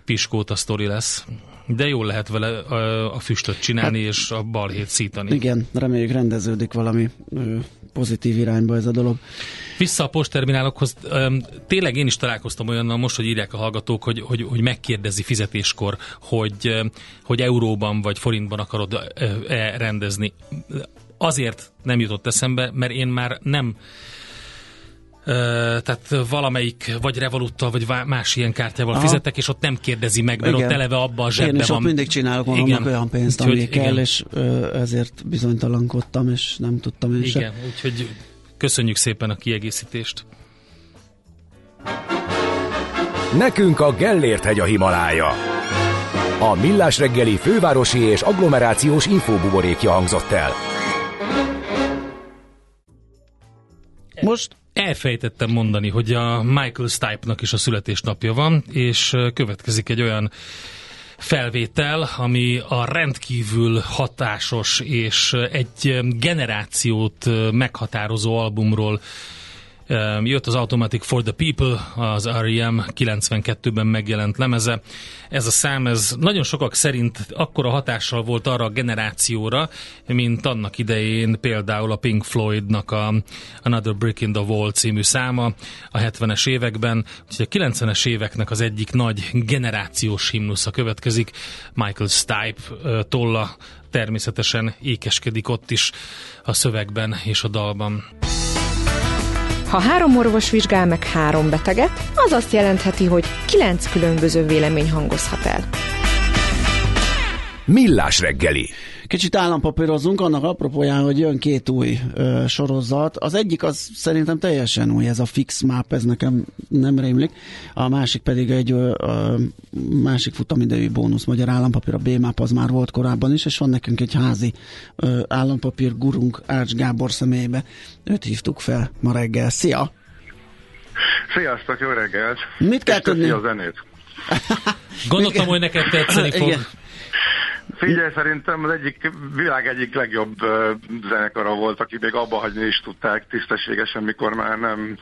piskóta sztori lesz. De jól lehet vele a, füstöt csinálni hát, és a balhét szítani. Igen, reméljük rendeződik valami pozitív irányba ez a dolog. Vissza a postterminálokhoz. Tényleg én is találkoztam olyannal most, hogy írják a hallgatók, hogy, hogy, hogy megkérdezi fizetéskor, hogy, hogy euróban vagy forintban akarod -e rendezni. Azért nem jutott eszembe, mert én már nem tehát valamelyik vagy Revoluttal, vagy más ilyen kártyával Aha. fizettek, és ott nem kérdezi meg, mert igen. ott eleve abba a zsebbe Én is van. ott mindig csinálok magamnak olyan pénzt, ami úgyhogy, kell, igen. és ezért bizonytalankodtam, és nem tudtam én Igen, úgyhogy köszönjük szépen a kiegészítést. Nekünk a Gellért hegy a Himalája. A Millás reggeli fővárosi és agglomerációs infóbuborékja hangzott el. Most elfejtettem mondani, hogy a Michael Stipe-nak is a születésnapja van, és következik egy olyan felvétel, ami a rendkívül hatásos és egy generációt meghatározó albumról Jött az Automatic for the People, az R.E.M. 92-ben megjelent lemeze. Ez a szám, ez nagyon sokak szerint akkora hatással volt arra a generációra, mint annak idején például a Pink Floydnak a Another Brick in the Wall című száma a 70-es években. Úgyhogy a 90-es éveknek az egyik nagy generációs himnusza következik. Michael Stipe tolla természetesen ékeskedik ott is a szövegben és a dalban. Ha három orvos vizsgál meg három beteget, az azt jelentheti, hogy kilenc különböző vélemény hangozhat el. Millás reggeli. Kicsit állampapírozunk annak apropóján, hogy jön két új ö, sorozat. Az egyik az szerintem teljesen új, ez a Fix Map, ez nekem nem rémlik. A másik pedig egy ö, ö, másik futamidejű bónusz magyar állampapír, a B-Map az már volt korábban is, és van nekünk egy házi ö, állampapír gurunk Ács Gábor személybe. Őt hívtuk fel ma reggel. Szia! Sziasztok, jó reggelt! Mit kell tudni? a zenét. Gondoltam, hogy neked tetszeni fog. Igen. Figyelj, szerintem az egyik világ egyik legjobb uh, zenekara volt, aki még abba hagyni is tudták tisztességesen, mikor már nem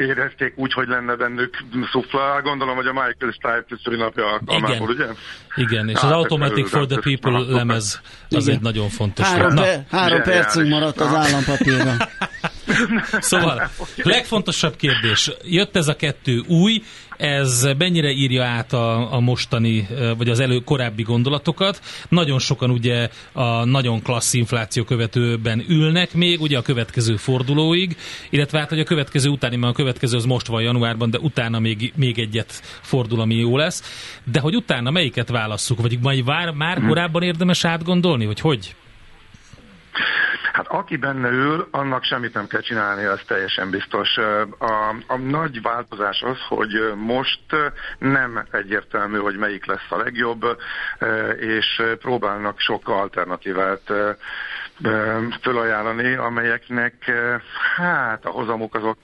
érezték úgy, hogy lenne bennük szufla. Gondolom, hogy a Michael Stipe szülinapja alkalmából, ugye? Igen, és hát, az Automatic for the People lemez az Igen. egy nagyon fontos. Három, pe- három percünk maradt az állampapírban. szóval, legfontosabb kérdés. Jött ez a kettő új, ez mennyire írja át a, a mostani, vagy az elő korábbi gondolatokat. Nagyon sokan ugye a nagyon klassz infláció követőben ülnek még, ugye a következő fordulóig, illetve hát, hogy a következő utáni, mert a következő az most van januárban, de utána még, még egyet fordul, ami jó lesz. De hogy utána melyiket válasszuk, vagy majd vár, már korábban érdemes átgondolni, vagy hogy? Hát aki benne ül, annak semmit nem kell csinálni, az teljesen biztos. A, a nagy változás az, hogy most nem egyértelmű, hogy melyik lesz a legjobb, és próbálnak sok alternatívát fölajánlani, amelyeknek hát a hozamuk azok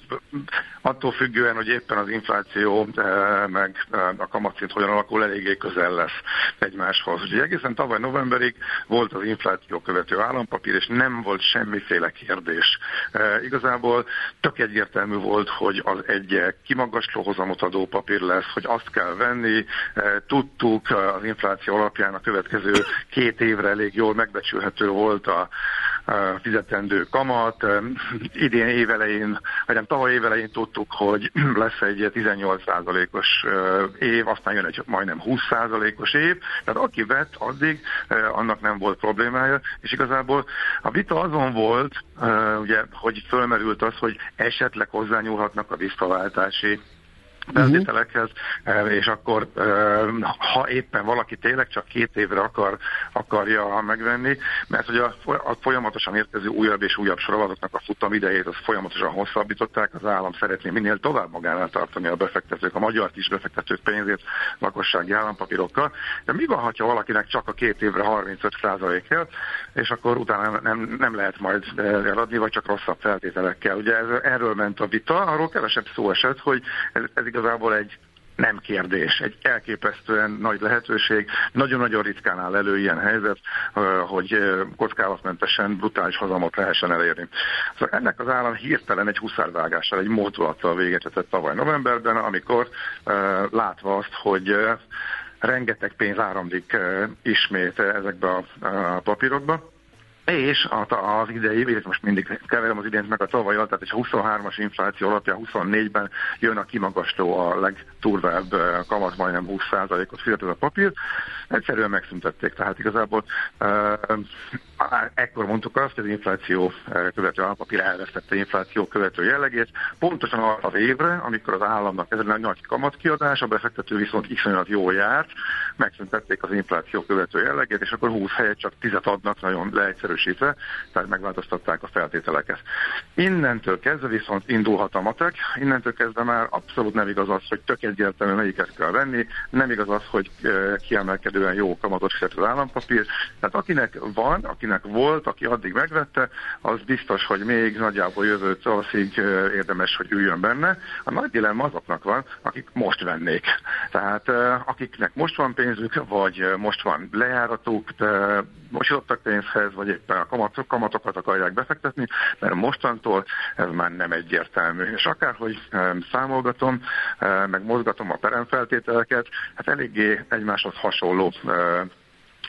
attól függően, hogy éppen az infláció meg a kamatszint hogyan alakul, eléggé közel lesz egymáshoz. Ugye egészen tavaly novemberig volt az infláció követő állampapír, és nem volt semmiféle kérdés. Igazából tök egyértelmű volt, hogy az egy kimagasló hozamot adó papír lesz, hogy azt kell venni. Tudtuk az infláció alapján a következő két évre elég jól megbecsülhető volt a fizetendő kamat. Idén évelején, vagy nem tavaly évelején tudtuk, hogy lesz egy 18%-os év, aztán jön egy majdnem 20%-os év. Tehát aki vett addig, annak nem volt problémája, és igazából a vita azon volt, ugye, hogy fölmerült az, hogy esetleg hozzányúlhatnak a visszaváltási feltételekhez, uh-huh. és akkor ha éppen valaki tényleg csak két évre akar, akarja megvenni, mert hogy a, a folyamatosan érkező újabb és újabb sorozatoknak a futam idejét az folyamatosan hosszabbították, az állam szeretné minél tovább magánál tartani a befektetők, a magyar kis befektetők pénzét lakossági állampapírokkal, de mi van, ha valakinek csak a két évre 35% kell, és akkor utána nem, nem lehet majd eladni, vagy csak rosszabb feltételekkel. Ugye ez, erről ment a vita, arról kevesebb szó esett, hogy ez, ez igazából egy nem kérdés, egy elképesztően nagy lehetőség. Nagyon-nagyon ritkán áll elő ilyen helyzet, hogy kockázatmentesen brutális hazamot lehessen elérni. Szóval ennek az állam hirtelen egy huszárvágással, egy módulattal véget vetett tavaly novemberben, amikor látva azt, hogy rengeteg pénz áramlik ismét ezekbe a papírokba, és az idei, illetve most mindig keverem az idént meg a tavaly tehát és a 23-as infláció alapján 24-ben jön a kimagasló, a legturvább eh, kamat, majdnem 20%-ot fizetett a papír, egyszerűen megszüntették, tehát igazából uh, ekkor mondtuk azt, hogy az infláció követő alapapír elvesztette infláció követő jellegét, pontosan arra az évre, amikor az államnak ez egy nagy kamatkiadás, a befektető viszont iszonyat jó járt, megszüntették az infláció követő jellegét, és akkor 20 helyet csak 10 adnak, nagyon leegyszerűsítve, tehát megváltoztatták a feltételeket. Innentől kezdve viszont indulhat a matek, innentől kezdve már abszolút nem igaz az, hogy tök egyértelmű melyiket kell venni, nem igaz az, hogy kiemelkedően jó kamatot fizet állampapír, tehát akinek van, akinek volt, aki addig megvette, az biztos, hogy még nagyjából jövő tavaszig érdemes, hogy üljön benne. A nagy dilemma azoknak van, akik most vennék. Tehát akiknek most van pénzük, vagy most van lejáratuk, most jutottak pénzhez, vagy éppen a kamatok, kamatokat akarják befektetni, mert mostantól ez már nem egyértelmű. És akárhogy számolgatom, meg mozgatom a peremfeltételeket, hát eléggé egymáshoz hasonló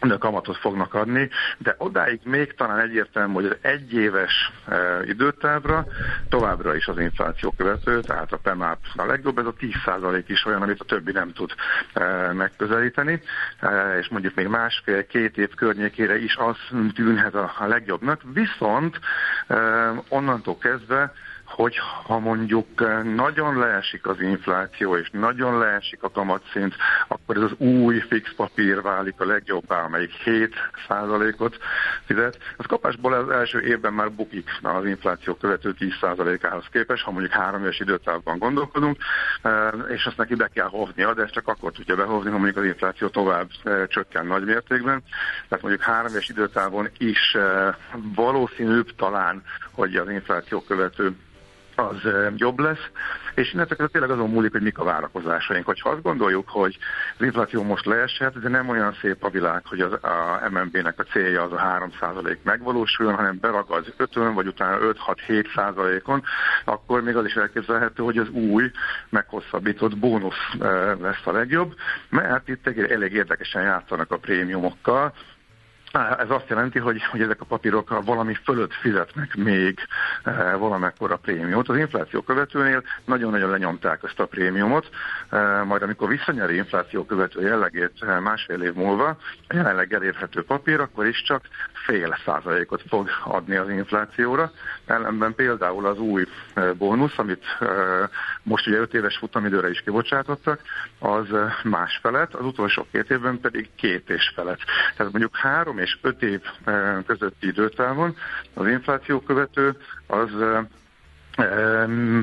kamatot fognak adni, de odáig még talán egyértelmű, hogy az egyéves e, időtávra továbbra is az infláció követő, tehát a PEMAP a legjobb, ez a 10% is olyan, amit a többi nem tud e, megközelíteni, e, és mondjuk még másfél-két év környékére is az tűnhet a, a legjobbnak, viszont e, onnantól kezdve hogy ha mondjuk eh, nagyon leesik az infláció, és nagyon leesik a kamatszint, akkor ez az új fix papír válik a legjobbá, amelyik 7 ot fizet. Az kapásból az első évben már bukik az infláció követő 10% ához képest, ha mondjuk három éves időtávban gondolkodunk, eh, és azt neki be kell hovnia, de ezt csak akkor tudja behovni, ha mondjuk az infláció tovább eh, csökken nagy mértékben. Tehát mondjuk három éves időtávon is valószínűbb talán, hogy az infláció követő az jobb lesz, és innentől tényleg azon múlik, hogy mik a várakozásaink. Hogyha azt gondoljuk, hogy az infláció most leesett, de nem olyan szép a világ, hogy az, a MNB-nek a célja az a 3% megvalósuljon, hanem beragad 5 vagy utána 5-6-7 százalékon, akkor még az is elképzelhető, hogy az új, meghosszabbított bónusz lesz a legjobb, mert itt elég érdekesen játszanak a prémiumokkal, ez azt jelenti, hogy, hogy ezek a papírok valami fölött fizetnek még e, valamekkora prémiumot. Az infláció követőnél nagyon-nagyon lenyomták ezt a prémiumot, e, majd amikor visszanyeri infláció követő jellegét e, másfél év múlva, a jelenleg elérhető papír, akkor is csak fél százalékot fog adni az inflációra. Ellenben például az új bónusz, amit e, most ugye 5 éves futamidőre is kibocsátottak, az más felett, az utolsó két évben pedig két és felett. Tehát mondjuk három és öt év közötti időtávon. Az infláció követő az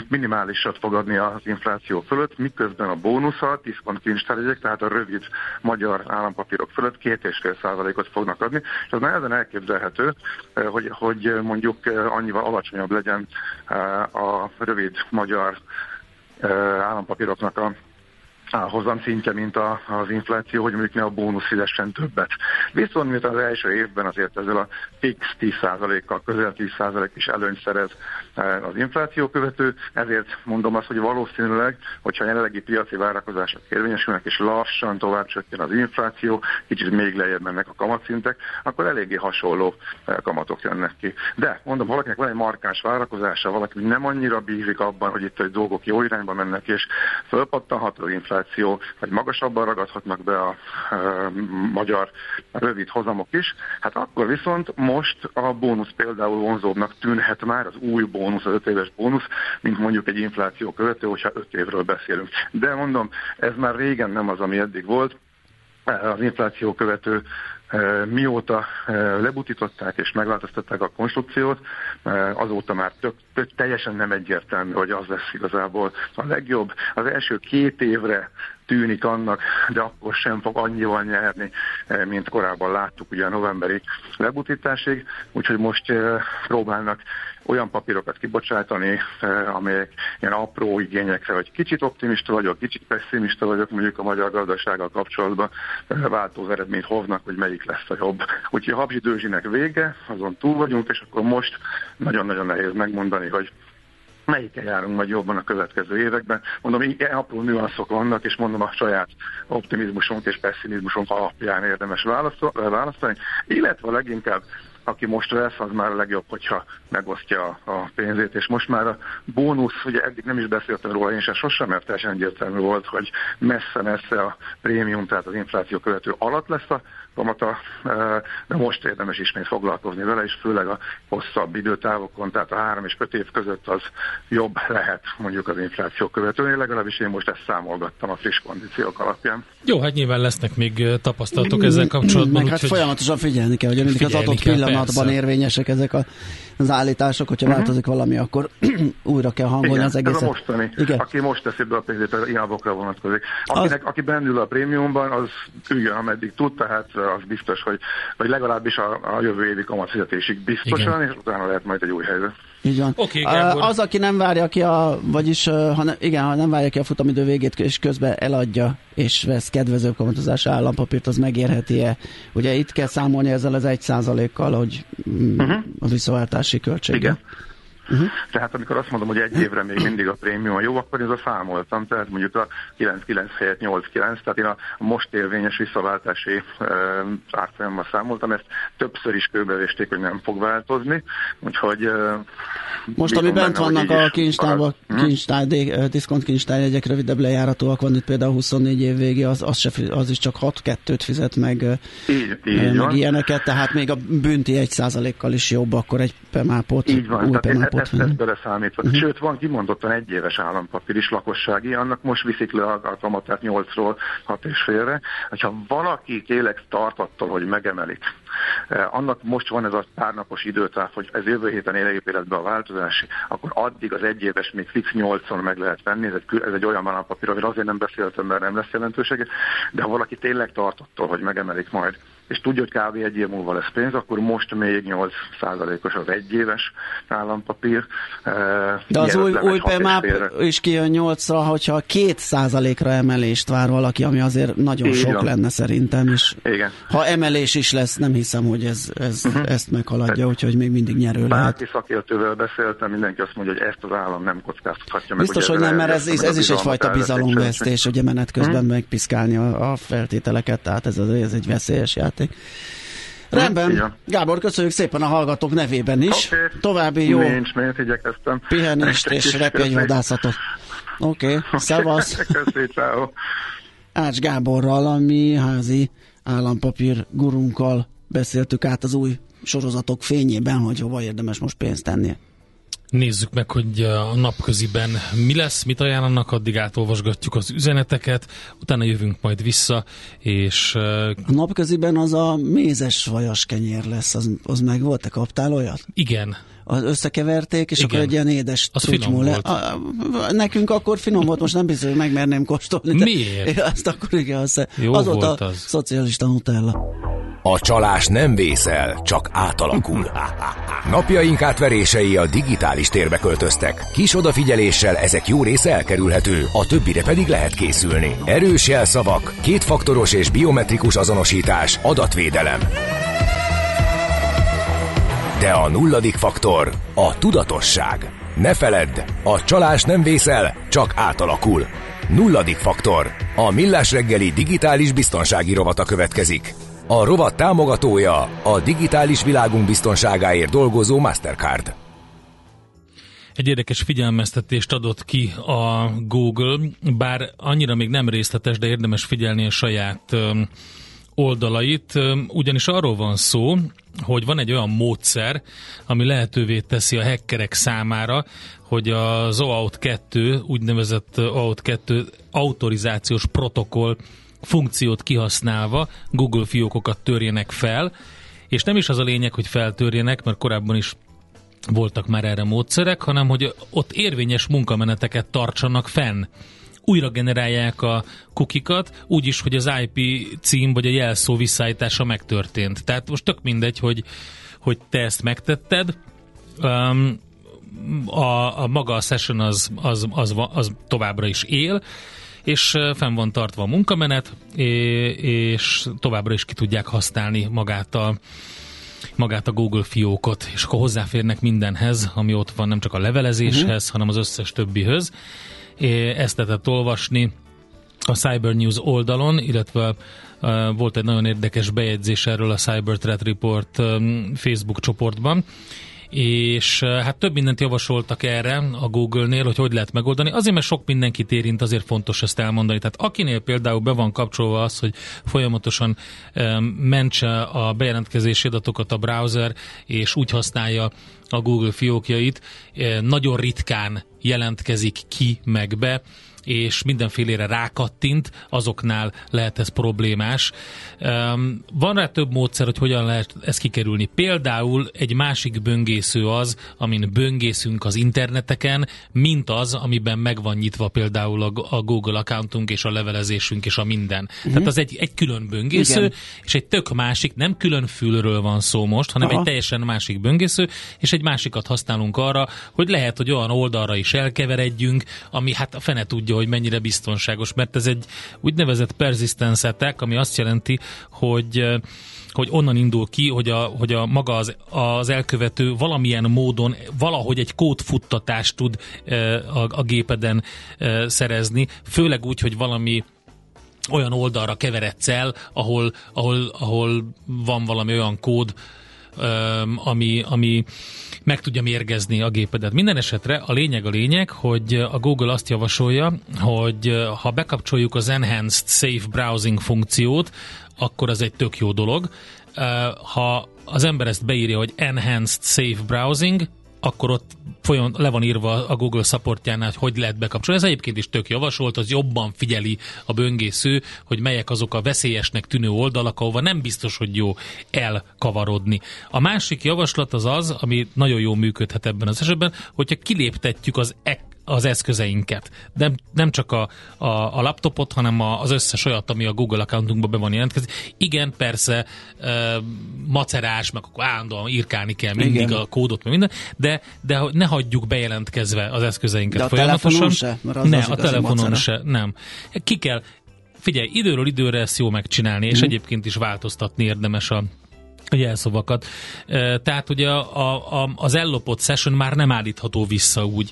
minimálisat fog adni az infláció fölött, miközben a bónusza, diszkont kincstárjegyek, tehát a rövid magyar állampapírok fölött két és fél százalékot fognak adni, és az nehezen elképzelhető, hogy, hogy mondjuk annyival alacsonyabb legyen a rövid magyar állampapíroknak a hozam szintje, mint a, az infláció, hogy mondjuk ne a bónusz fizessen többet. Viszont miután az első évben azért ezzel a fix 10%-kal, közel 10% is előnyt szerez e, az infláció követő, ezért mondom azt, hogy valószínűleg, hogyha a jelenlegi piaci várakozások érvényesülnek, és lassan tovább csökken az infláció, kicsit még lejjebb mennek a kamatszintek, akkor eléggé hasonló e, kamatok jönnek ki. De mondom, valakinek van egy markáns várakozása, valaki nem annyira bízik abban, hogy itt a dolgok jó irányba mennek, és fölpattanhat az infláció, infláció, vagy magasabban ragadhatnak be a e, magyar rövid hozamok is, hát akkor viszont most a bónusz például vonzóbbnak tűnhet már az új bónusz, az öt éves bónusz, mint mondjuk egy infláció követő, hogyha öt évről beszélünk. De mondom, ez már régen nem az, ami eddig volt, az infláció követő mióta lebutították és megváltoztatták a konstrukciót, azóta már tök, tök, teljesen nem egyértelmű, hogy az lesz igazából a legjobb. Az első két évre tűnik annak, de akkor sem fog annyival nyerni, mint korábban láttuk ugye a novemberi lebutításig, úgyhogy most próbálnak olyan papírokat kibocsátani, amelyek ilyen apró igényekre, hogy kicsit optimista vagyok, kicsit pessimista vagyok mondjuk a magyar gazdasággal kapcsolatban, változó eredményt hoznak, hogy melyik lesz a jobb. Úgyhogy a habzsidőzsinek vége, azon túl vagyunk, és akkor most nagyon-nagyon nehéz megmondani, hogy melyikkel járunk majd jobban a következő években. Mondom, ilyen apró nüanszok vannak, és mondom a saját optimizmusunk és pessimizmusunk alapján érdemes választani, illetve leginkább aki most vesz, az már a legjobb, hogyha megosztja a pénzét, és most már a bónusz, ugye eddig nem is beszéltem róla, én sem sosem, mert teljesen egyértelmű volt, hogy messze-messze a prémium, tehát az infláció követő alatt lesz a kamata, de most érdemes ismét foglalkozni vele, és főleg a hosszabb időtávokon, tehát a három és öt év között az jobb lehet mondjuk az infláció követőnél, legalábbis én most ezt számolgattam a friss kondíciók alapján. Jó, hát nyilván lesznek még tapasztalatok ezzel kapcsolatban. Meg hát folyamatosan figyelni kell, hogy mindig az adott pillanatban persze. érvényesek ezek a az állítások, hogyha uh-huh. változik valami, akkor újra kell hangolni Igen, az egészet. Ez a mostani. Igen. Aki most teszi be a pénzét, az ilyenabokra vonatkozik. Akinek, az... Aki bennül a prémiumban, az üljön, ameddig tud, tehát az biztos, hogy vagy legalábbis a, a jövő évi kamatfizetésig biztosan, Igen. és utána lehet majd egy új helyzet. Így van. Okay, az, aki nem várja ki a, vagyis ha ne, igen, ha nem várja ki a futamidő végét, és közben eladja, és vesz kedvezőbb kamatozású állampapírt, az megérheti-e? Ugye itt kell számolni ezzel az egy százalékkal, hogy uh-huh. a visszaváltási költség. Igen. Uh-huh. Tehát amikor azt mondom, hogy egy évre még mindig a prémium jó, akkor ez a számoltam, tehát mondjuk a 9-9 helyett 8-9, tehát én a most érvényes visszaváltási árfolyammal számoltam, ezt többször is kőbevésték, hogy nem fog változni, úgyhogy uh, most, ami bent vannak a kincstárban, mhm. kincstár, diszkont kincstárjegyek rövidebb lejáratóak van, itt például 24 év végé, az, az, se, az is csak 6-2-t fizet meg, így, így meg ilyeneket, tehát még a bünti 1%-kal is jobb, akkor egy pemápot, van, új pemápot ezt, ezt beleszámítva. Uh-huh. Sőt, van kimondottan egy éves állampapír is lakossági, annak most viszik le a, kamatát 8-ról 6 és félre. Ha valaki tényleg tart attól, hogy megemelik, eh, annak most van ez a párnapos időtáv, hogy ez jövő héten élejébb be a változás, akkor addig az egyéves még fix 8-on meg lehet venni, ez egy, ez egy olyan állampapír, amiről azért nem beszéltem, mert nem lesz jelentősége, de ha valaki tényleg tart attól, hogy megemelik majd, és tudja, hogy kb. egy év múlva lesz pénz, akkor most még 8% os az egyéves állampapír. Eh, De az új, új PMAP is kijön 8-ra, hogyha 2 százalékra emelést vár valaki, ami azért nagyon Így sok lenne szerintem, és Igen. ha emelés is lesz, nem hiszem, hogy ez, ez uh-huh. ezt meghaladja, úgyhogy még mindig nyerő Bárki lehet. Bárki szakértővel beszéltem, mindenki azt mondja, hogy ezt az állam nem kockáztathatja meg. Biztos, hogy nem, mert ez, ez, ez is egyfajta bizalomvesztés, hogy menet közben uh-huh. megpiszkálni a, a feltételeket, tehát ez, ez egy veszélyes játék játék. Rendben. Igen. Gábor, köszönjük szépen a hallgatók nevében is. Okay. További jó Nincs, miért igyekeztem. pihenést és repényvadászatot. Oké, okay. okay. szevasz. Ács Gáborral, a mi házi állampapír gurunkkal beszéltük át az új sorozatok fényében, hogy hova érdemes most pénzt tenni. Nézzük meg, hogy a napköziben mi lesz, mit ajánlanak, addig átolvasgatjuk az üzeneteket, utána jövünk majd vissza, és... A napköziben az a mézes vajas kenyér lesz, az, az meg volt, te kaptál olyat? Igen. Az összekeverték, és Igen. akkor egy ilyen édes az finom le. volt. A, nekünk akkor finom volt, most nem biztos, hogy megmerném kóstolni. Miért? Azt akkor igen, az, Jó az volt volt a az. szocialista nutella. A csalás nem vészel, csak átalakul. Napjaink átverései a digitális térbe költöztek. Kis odafigyeléssel ezek jó része elkerülhető, a többire pedig lehet készülni. Erős jelszavak, kétfaktoros és biometrikus azonosítás, adatvédelem. De a nulladik faktor a tudatosság. Ne feledd, a csalás nem vészel, csak átalakul. Nulladik faktor. A Millás reggeli digitális biztonsági rovata következik. A rovat támogatója a digitális világunk biztonságáért dolgozó Mastercard. Egy érdekes figyelmeztetést adott ki a Google, bár annyira még nem részletes, de érdemes figyelni a saját oldalait, ugyanis arról van szó, hogy van egy olyan módszer, ami lehetővé teszi a hackerek számára, hogy az OAuth 2, úgynevezett OAuth 2 autorizációs protokoll funkciót kihasználva Google fiókokat törjenek fel, és nem is az a lényeg, hogy feltörjenek, mert korábban is voltak már erre módszerek, hanem hogy ott érvényes munkameneteket tartsanak fenn. Újra generálják a kukikat, úgyis, hogy az IP cím vagy a jelszó visszaállítása megtörtént. Tehát most tök mindegy, hogy, hogy te ezt megtetted. Um, a, a maga a session az, az, az, az továbbra is él, és fenn van tartva a munkamenet, és továbbra is ki tudják használni magát a magát a Google fiókot, és akkor hozzáférnek mindenhez, ami ott van, nem csak a levelezéshez, uh-huh. hanem az összes többihöz. Ezt lehetett olvasni a Cyber News oldalon, illetve volt egy nagyon érdekes bejegyzés erről a Cyber Threat Report Facebook csoportban, és hát több mindent javasoltak erre a Google-nél, hogy hogy lehet megoldani. Azért, mert sok mindenkit érint, azért fontos ezt elmondani. Tehát akinél például be van kapcsolva az, hogy folyamatosan mentse a bejelentkezési adatokat a browser, és úgy használja a Google fiókjait, nagyon ritkán jelentkezik ki meg be, és mindenfélére rákattint, azoknál lehet ez problémás. Van rá több módszer, hogy hogyan lehet ezt kikerülni. Például egy másik böngésző az, amin böngészünk az interneteken, mint az, amiben meg van nyitva például a Google accountunk és a levelezésünk és a minden. Uh-huh. Tehát az egy, egy külön böngésző, Igen. és egy tök másik, nem külön fülről van szó most, hanem Aha. egy teljesen másik böngésző, és egy másikat használunk arra, hogy lehet, hogy olyan oldalra is elkeveredjünk, ami hát a fene tudja, hogy mennyire biztonságos, mert ez egy úgynevezett persistence attack, ami azt jelenti, hogy hogy onnan indul ki, hogy a, hogy a maga az, az elkövető valamilyen módon valahogy egy kódfuttatást tud a, a gépeden szerezni, főleg úgy, hogy valami olyan oldalra keveredsz el, ahol, ahol, ahol van valami olyan kód, ami, ami meg tudja mérgezni a gépedet. Minden esetre a lényeg a lényeg, hogy a Google azt javasolja, hogy ha bekapcsoljuk az Enhanced Safe Browsing funkciót, akkor az egy tök jó dolog. Ha az ember ezt beírja, hogy Enhanced Safe Browsing, akkor ott folyam, le van írva a Google supportjánál, hogy hogy lehet bekapcsolni. Ez egyébként is tök javasolt, az jobban figyeli a böngésző, hogy melyek azok a veszélyesnek tűnő oldalak, ahova nem biztos, hogy jó elkavarodni. A másik javaslat az az, ami nagyon jól működhet ebben az esetben, hogyha kiléptetjük az e- az eszközeinket. Nem, nem csak a, a, a laptopot, hanem a, az összes olyat, ami a Google accountunkban be van jelentkezni. Igen, persze e, macerás, meg akkor állandóan írkálni kell mindig Igen. a kódot, meg minden, de, de ne hagyjuk bejelentkezve az eszközeinket de a folyamatosan. Se, mert ne, a telefonon macera. se, nem. Ki kell, figyelj, időről időre ezt jó megcsinálni, és mm. egyébként is változtatni érdemes a jelszavakat. Tehát ugye a, a, az ellopott session már nem állítható vissza úgy.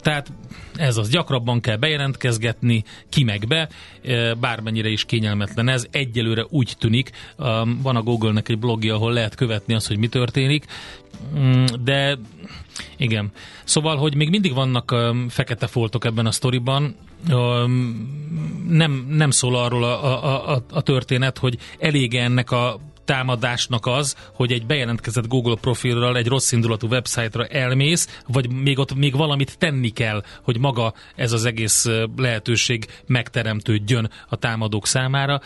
Tehát ez az, gyakrabban kell bejelentkezgetni, ki meg be, bármennyire is kényelmetlen ez. Egyelőre úgy tűnik, van a Google-nek egy blogja, ahol lehet követni azt, hogy mi történik, mm, de igen. Szóval, hogy még mindig vannak fekete foltok ebben a sztoriban, nem, nem szól arról a, a, a, a történet, hogy elég ennek a támadásnak az, hogy egy bejelentkezett Google profilral egy rossz indulatú websájtra elmész, vagy még ott még valamit tenni kell, hogy maga ez az egész lehetőség megteremtődjön a támadók számára.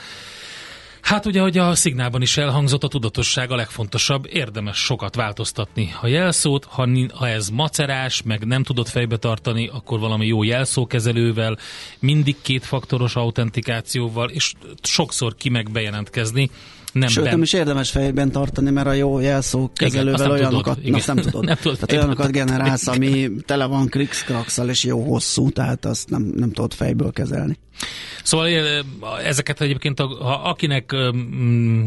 Hát ugye, hogy a szignálban is elhangzott, a tudatosság a legfontosabb, érdemes sokat változtatni a jelszót, ha, ha ez macerás, meg nem tudod fejbe tartani, akkor valami jó jelszókezelővel, mindig kétfaktoros autentikációval, és sokszor ki meg bejelentkezni, nem Sőt, nem is érdemes fejben tartani, mert a jó jelszó kezelővel olyanokat, tudod, azt nem tudod. nem tudod tehát olyanokat generálsz, ami tele van krikszkrakszal, és jó hosszú, tehát azt nem, nem tudod fejből kezelni. Szóval ezeket egyébként, a, ha akinek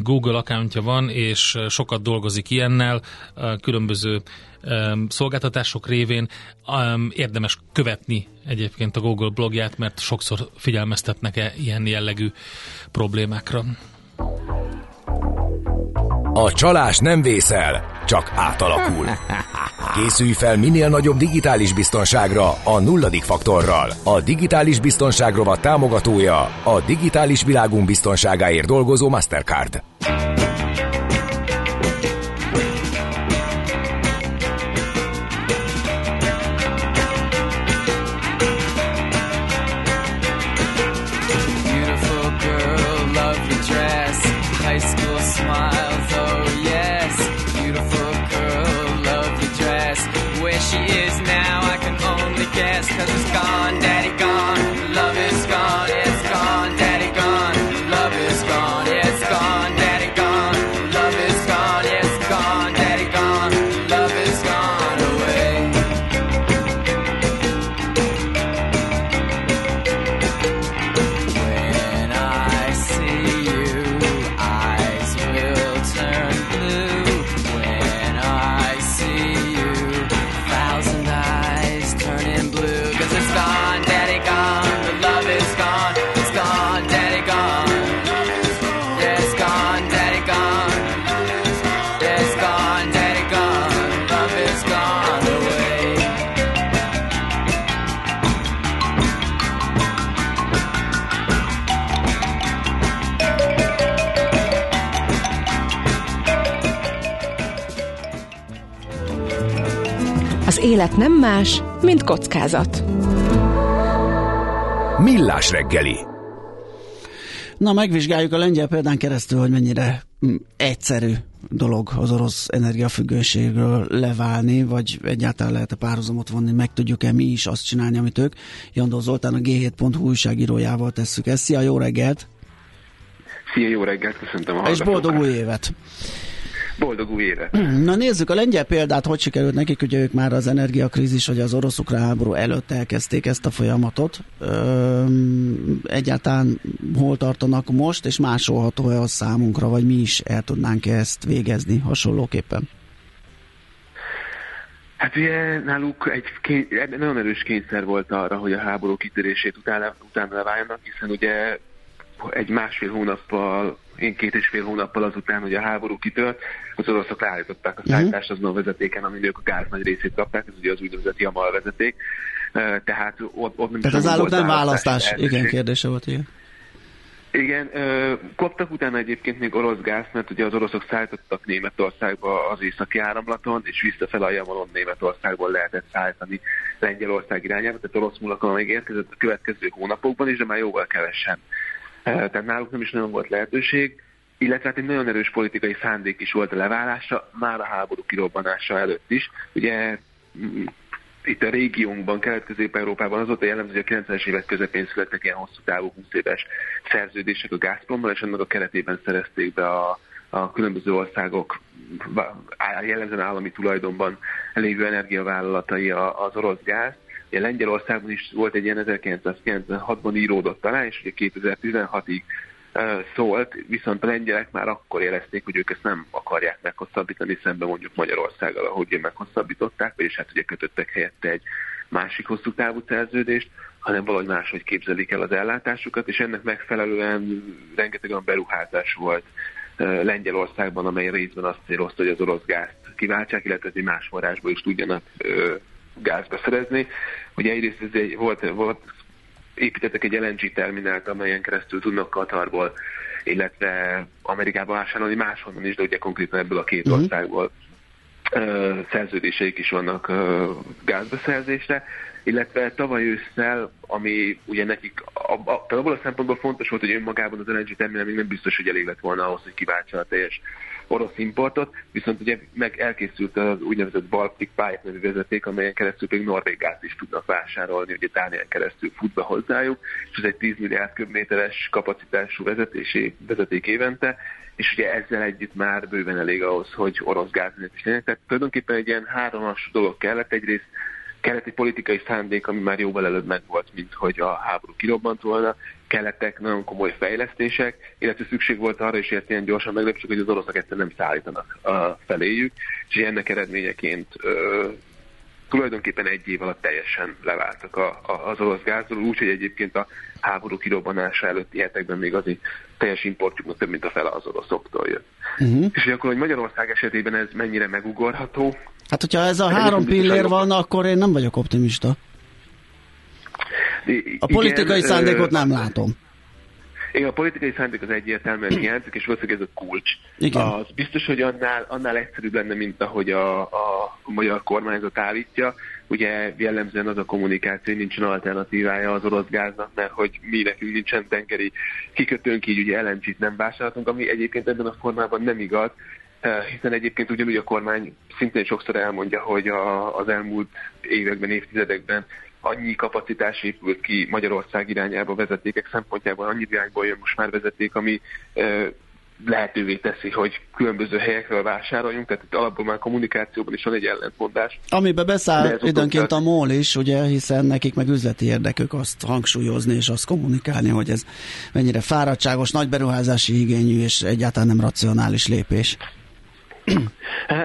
Google accountja van, és sokat dolgozik ilyennel, különböző szolgáltatások révén érdemes követni egyébként a Google blogját, mert sokszor figyelmeztetnek -e ilyen jellegű problémákra. A csalás nem vészel, csak átalakul. Készülj fel minél nagyobb digitális biztonságra a nulladik faktorral. A digitális biztonság rovat támogatója a digitális világunk biztonságáért dolgozó Mastercard. Élet nem más, mint kockázat. Millás reggeli. Na, megvizsgáljuk a lengyel példán keresztül, hogy mennyire mm, egyszerű dolog az orosz energiafüggőségről leválni, vagy egyáltalán lehet-e párhuzamot vonni, meg tudjuk-e mi is azt csinálni, amit ők. Jandó Zoltán a G7.hu újságírójával tesszük ezt. Szia, jó reggelt! Szia, jó reggelt, köszöntöm a És boldog új évet! Boldog új évet! Na nézzük a lengyel példát, hogy sikerült nekik, ugye ők már az energiakrízis, vagy az orosz-ukrán háború előtt elkezdték ezt a folyamatot. Üm, egyáltalán hol tartanak most, és másolható-e az számunkra, vagy mi is el tudnánk ezt végezni hasonlóképpen? Hát ugye náluk egy, kény, egy nagyon erős kényszer volt arra, hogy a háború kitörését utána, utána leváljanak, hiszen ugye egy másfél hónappal, én két és fél hónappal azután, hogy a háború kitört, az oroszok leállították a mhm. szállítást azon a vezetéken, amin ők a gáz nagy részét kapták, ez ugye az úgynevezett Jamal vezeték. Tehát ott, ott nem Tehát az állók nem választás, igen, kérdése volt, igen. Igen, kaptak utána egyébként még orosz gáz, mert ugye az oroszok szállítottak Németországba az északi áramlaton, és visszafele a Jamalon Németországból lehetett szállítani Lengyelország irányába, tehát orosz múlakon még érkezett a következő hónapokban is, de már jóval kevesen. Tehát náluk nem is nagyon volt lehetőség, illetve hát egy nagyon erős politikai szándék is volt a leválása, már a háború kirobbanása előtt is. Ugye mm, itt a régiónkban, Kelet-Közép-Európában az volt a jellemző, hogy a 90-es évek közepén születtek ilyen hosszú távú 20 éves szerződések a Gazprommal, és ennek a keretében szerezték be a, a különböző országok jellemzően állami tulajdonban lévő energiavállalatai az orosz gáz. Ugye Lengyelországban is volt egy ilyen 1996-ban íródott talán, és ugye 2016-ig szólt, viszont a lengyelek már akkor érezték, hogy ők ezt nem akarják meghosszabbítani, szemben mondjuk Magyarországgal, ahogy meghosszabbították, és hát ugye kötöttek helyette egy másik hosszú távú szerződést, hanem valahogy máshogy képzelik el az ellátásukat, és ennek megfelelően rengeteg olyan beruházás volt Lengyelországban, amely részben azt célozta, hogy az orosz gázt kiváltsák, illetve hogy más forrásból is tudjanak gáz beszerezni. Ugye egyrészt ez egy, volt, volt, építettek egy LNG terminált, amelyen keresztül tudnak Katarból, illetve Amerikába vásárolni máshonnan is, de ugye konkrétan ebből a két uh-huh. országból szerződéseik is vannak gázbeszerzésre, illetve tavaly ősszel, ami ugye nekik abból a szempontból fontos volt, hogy önmagában az LNG terminál még nem biztos, hogy elég lett volna ahhoz, hogy kiváltsa a teljes orosz importot, viszont ugye meg elkészült az úgynevezett Baltic Pipe nevű vezeték, amelyen keresztül még norvég gázt is tudnak vásárolni, ugye Dániel keresztül fut be hozzájuk, és ez egy 10 milliárd köbméteres kapacitású vezetési, vezeték évente, és ugye ezzel együtt már bőven elég ahhoz, hogy orosz gáznet is legyen. Tehát tulajdonképpen egy ilyen háromas dolog kellett. Egyrészt kellett egy politikai szándék, ami már jóval előbb megvolt, mint hogy a háború kirobbant volna, kellettek nagyon komoly fejlesztések, illetve szükség volt arra is, hogy ilyen gyorsan meglepsük, hogy az oroszok egyszerűen nem szállítanak a feléjük, és ennek eredményeként tulajdonképpen egy év alatt teljesen leváltak a, a, az orosz gázról, úgyhogy egyébként a háború kirobbanása előtti hetekben még az teljes importjuknak több mint a fele az oroszoktól jött. Uh-huh. És hogy akkor, hogy Magyarország esetében ez mennyire megugorható, Hát, hogyha ez a három pillér van, akkor én nem vagyok optimista. A politikai igen, szándékot nem látom. Igen, a politikai szándék az egyértelműen hiányzik, és valószínűleg ez a kulcs. Igen. Az biztos, hogy annál, annál egyszerűbb lenne, mint ahogy a, a magyar kormányzat állítja. Ugye jellemzően az a kommunikáció, nincsen alternatívája az orosz gáznak, mert hogy mi nekünk nincsen tengeri kikötőnk, így ugye LNG-t nem vásároltunk, ami egyébként ebben a formában nem igaz, Eh, hiszen egyébként ugyanúgy a kormány szintén sokszor elmondja, hogy a, az elmúlt években, évtizedekben annyi kapacitás épült ki Magyarország irányába vezetékek szempontjából, annyi irányból jön most már vezeték, ami lehetővé teszi, hogy különböző helyekről vásároljunk, tehát itt alapból már kommunikációban is van egy ellentmondás. Amiben beszáll időnként a MOL is, ugye, hiszen nekik meg üzleti érdekük azt hangsúlyozni és azt kommunikálni, hogy ez mennyire fáradtságos, nagy beruházási igényű és egyáltalán nem racionális lépés.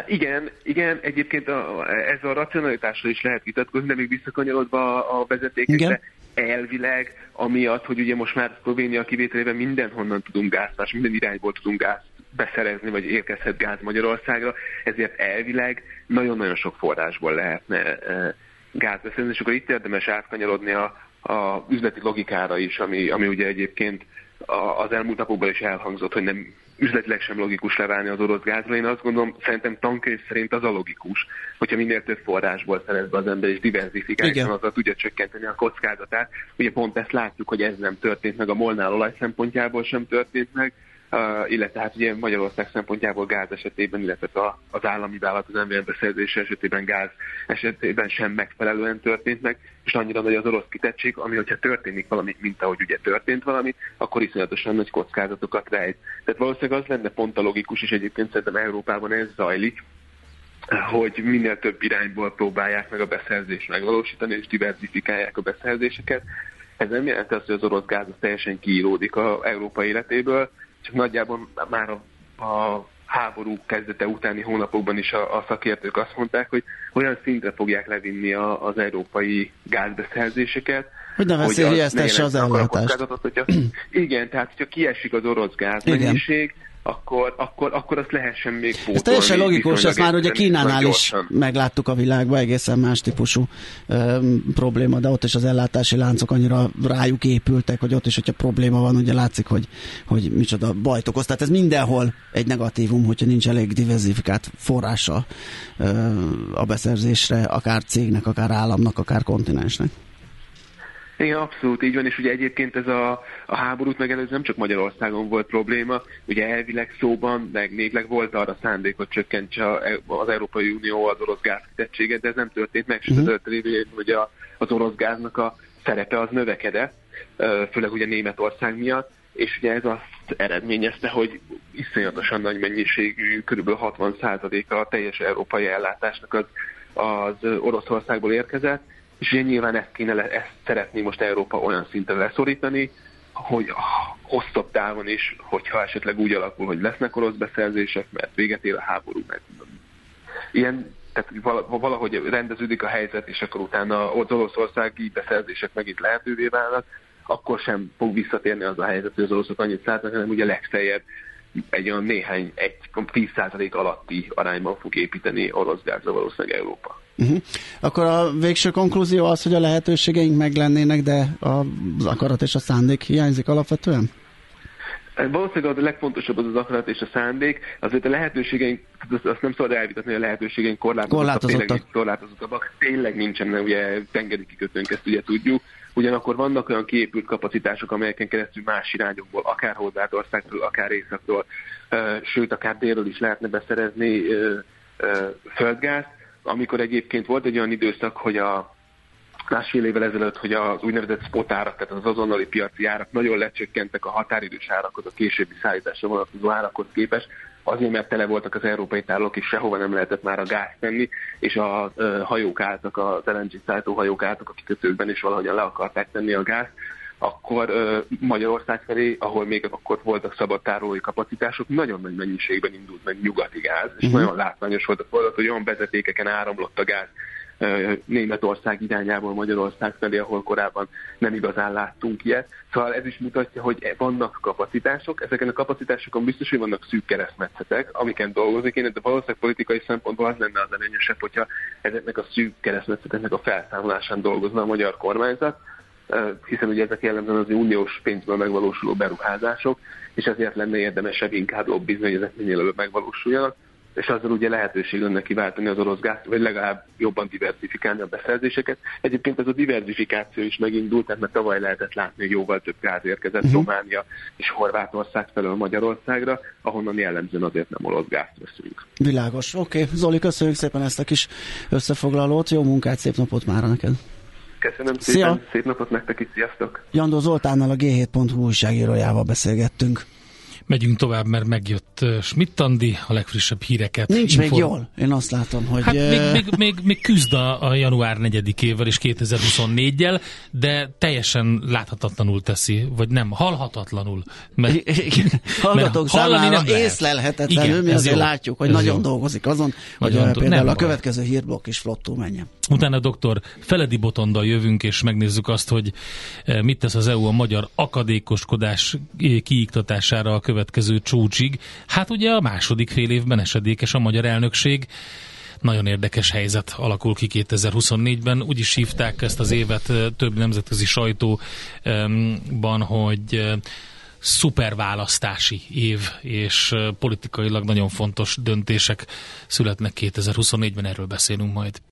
Igen, igen, egyébként a, ez a racionalitásra is lehet vitatkozni, de még visszakanyarodva a vezetékekre, elvileg, amiatt, hogy ugye most már Szlovénia kivételével mindenhonnan tudunk gázt, minden irányból tudunk gázt beszerezni, vagy érkezhet gáz Magyarországra, ezért elvileg nagyon-nagyon sok forrásból lehetne gáz beszerezni, és akkor itt érdemes átkanyarodni a, a üzleti logikára is, ami, ami ugye egyébként az elmúlt napokban is elhangzott, hogy nem üzletileg sem logikus leválni az orosz gázra. Én azt gondolom, szerintem tankönyv szerint az a logikus, hogyha minél több forrásból szerez be az ember és diversifikálja, azzal tudja csökkenteni a kockázatát. Ugye pont ezt látjuk, hogy ez nem történt meg, a molnál olaj szempontjából sem történt meg, illetve hát ugye Magyarország szempontjából gáz esetében, illetve a, az állami vállalat az MVM beszerzése esetében gáz esetében sem megfelelően történt meg, és annyira nagy az orosz kitettség, ami hogyha történik valami, mint ahogy ugye történt valami, akkor iszonyatosan nagy kockázatokat rejt. Tehát valószínűleg az lenne pont a logikus, és egyébként szerintem Európában ez zajlik, hogy minél több irányból próbálják meg a beszerzést megvalósítani, és diversifikálják a beszerzéseket. Ez nem jelenti azt, hogy az orosz gáz teljesen kiíródik a Európa életéből, csak nagyjából már a, a háború kezdete utáni hónapokban is a, a szakértők azt mondták, hogy olyan szintre fogják levinni a, az európai gázbeszerzéseket, hogy ne veszélyeztesse az ellátást. Hogyha, igen, tehát hogyha kiesik az orosz gázmennyiség, akkor, akkor, akkor azt lehessen még pótolni. Ez teljesen logikus, ezt már ugye Kínánál is megláttuk a világban, egészen más típusú ö, probléma, de ott is az ellátási láncok annyira rájuk épültek, hogy ott is, hogyha probléma van, ugye látszik, hogy, hogy micsoda bajt okoz. Tehát ez mindenhol egy negatívum, hogyha nincs elég diversifikált forrása ö, a beszerzésre, akár cégnek, akár államnak, akár kontinensnek. Igen, abszolút így van, és ugye egyébként ez a, a háborút megelőző nem csak Magyarországon volt probléma, ugye elvileg szóban, meg névleg volt arra szándék, hogy csökkentse az Európai Unió az orosz gázkitettséget, de ez nem történt meg, uh-huh. az révén, hogy a, az orosz gáznak a szerepe az növekedett, főleg ugye Németország miatt, és ugye ez azt eredményezte, hogy iszonyatosan nagy mennyiségű, kb. 60%-a a teljes európai ellátásnak az, az Oroszországból érkezett, és ugye nyilván ezt kéne, ezt szeretné most Európa olyan szinten leszorítani, hogy hosszabb távon is, hogyha esetleg úgy alakul, hogy lesznek orosz beszerzések, mert véget ér a háború, mert ilyen, tehát valahogy rendeződik a helyzet, és akkor utána az oroszországi beszerzések megint lehetővé válnak, akkor sem fog visszatérni az a helyzet, hogy az oroszok annyit szállnak, hanem ugye legfeljebb egy olyan néhány, egy 10% alatti arányban fog építeni orosz gázra valószínűleg Európa. Uh-huh. Akkor a végső konklúzió az, hogy a lehetőségeink meg lennének, de az akarat és a szándék hiányzik alapvetően? Valószínűleg a legfontosabb az az akarat és a szándék, azért a lehetőségeink, azt nem szabad elvitatni, hogy a lehetőségeink korlátozottak, tényleg, korlátozottabbak. Tényleg nincsen, ugye tengeri kikötőnk, ezt ugye tudjuk. Ugyanakkor vannak olyan kiépült kapacitások, amelyeken keresztül más irányokból, akár Horvátországtól, akár Északról, sőt, akár délről is lehetne beszerezni földgázt, amikor egyébként volt egy olyan időszak, hogy a másfél évvel ezelőtt, hogy az úgynevezett spot árak, tehát az azonnali piaci árak nagyon lecsökkentek a határidős árakhoz, a későbbi szállításra vonatkozó árakhoz képest, azért, mert tele voltak az európai tárolók, és sehova nem lehetett már a gáz tenni, és a hajók álltak, az LNG szállító hajók álltak a kikötőkben, és valahogyan le akarták tenni a gáz, akkor Magyarország felé, ahol még akkor voltak szabad tárolói kapacitások, nagyon nagy mennyiségben indult meg nyugati gáz, és uh-huh. nagyon látványos volt a fordulat, hogy olyan vezetékeken áramlott a gáz Németország irányából Magyarország felé, ahol korábban nem igazán láttunk ilyet. Szóval ez is mutatja, hogy vannak kapacitások, ezeken a kapacitásokon biztos, hogy vannak szűk keresztmetszetek, amiken dolgozik én, de valószínűleg politikai szempontból az lenne az előnyösebb, hogyha ezeknek a szűk keresztmetszeteknek a felszámolásán dolgozna a magyar kormányzat, hiszen ugye ezek jellemzően az uniós pénzből megvalósuló beruházások, és ezért lenne érdemesebb inkább lobbizni, hogy ezek minél előbb megvalósuljanak, és azzal ugye lehetőség lenne kiváltani az orosz gázt, vagy legalább jobban diversifikálni a beszerzéseket. Egyébként ez a diversifikáció is megindult, tehát mert tavaly lehetett látni, hogy jóval több gáz érkezett uh-huh. Románia és Horvátország felől Magyarországra, ahonnan jellemzően azért nem orosz gázt veszünk. Világos. Oké, okay. Zoli, köszönjük szépen ezt a kis összefoglalót. Jó munkát, szép napot már neked! Köszönöm szépen, Szia. szép napot nektek is, sziasztok! Jandó Zoltánnal a G7.hu újságírójával beszélgettünk. Megyünk tovább, mert megjött Schmidt Andi, a legfrissebb híreket. Nincs inform... még jól, én azt látom, hogy... Hát még, még, még, még küzd a, a január 4-ével és 2024-jel, de teljesen láthatatlanul teszi, vagy nem, hallhatatlanul. Mert, Hallgatók mert számára nem észlelhetetlenül, Igen, mi azért jó. látjuk, hogy nagyon jó. dolgozik azon, nagyon hogy például nem a következő hírblokk is flottul menjen. Utána dr. Feledi Botondal jövünk, és megnézzük azt, hogy mit tesz az EU a magyar akadékoskodás kiiktatására a következő csúcsig. Hát ugye a második fél évben esedékes a magyar elnökség. Nagyon érdekes helyzet alakul ki 2024-ben. Úgy is hívták ezt az évet több nemzetközi sajtóban, hogy szuperválasztási év, és politikailag nagyon fontos döntések születnek 2024-ben, erről beszélünk majd.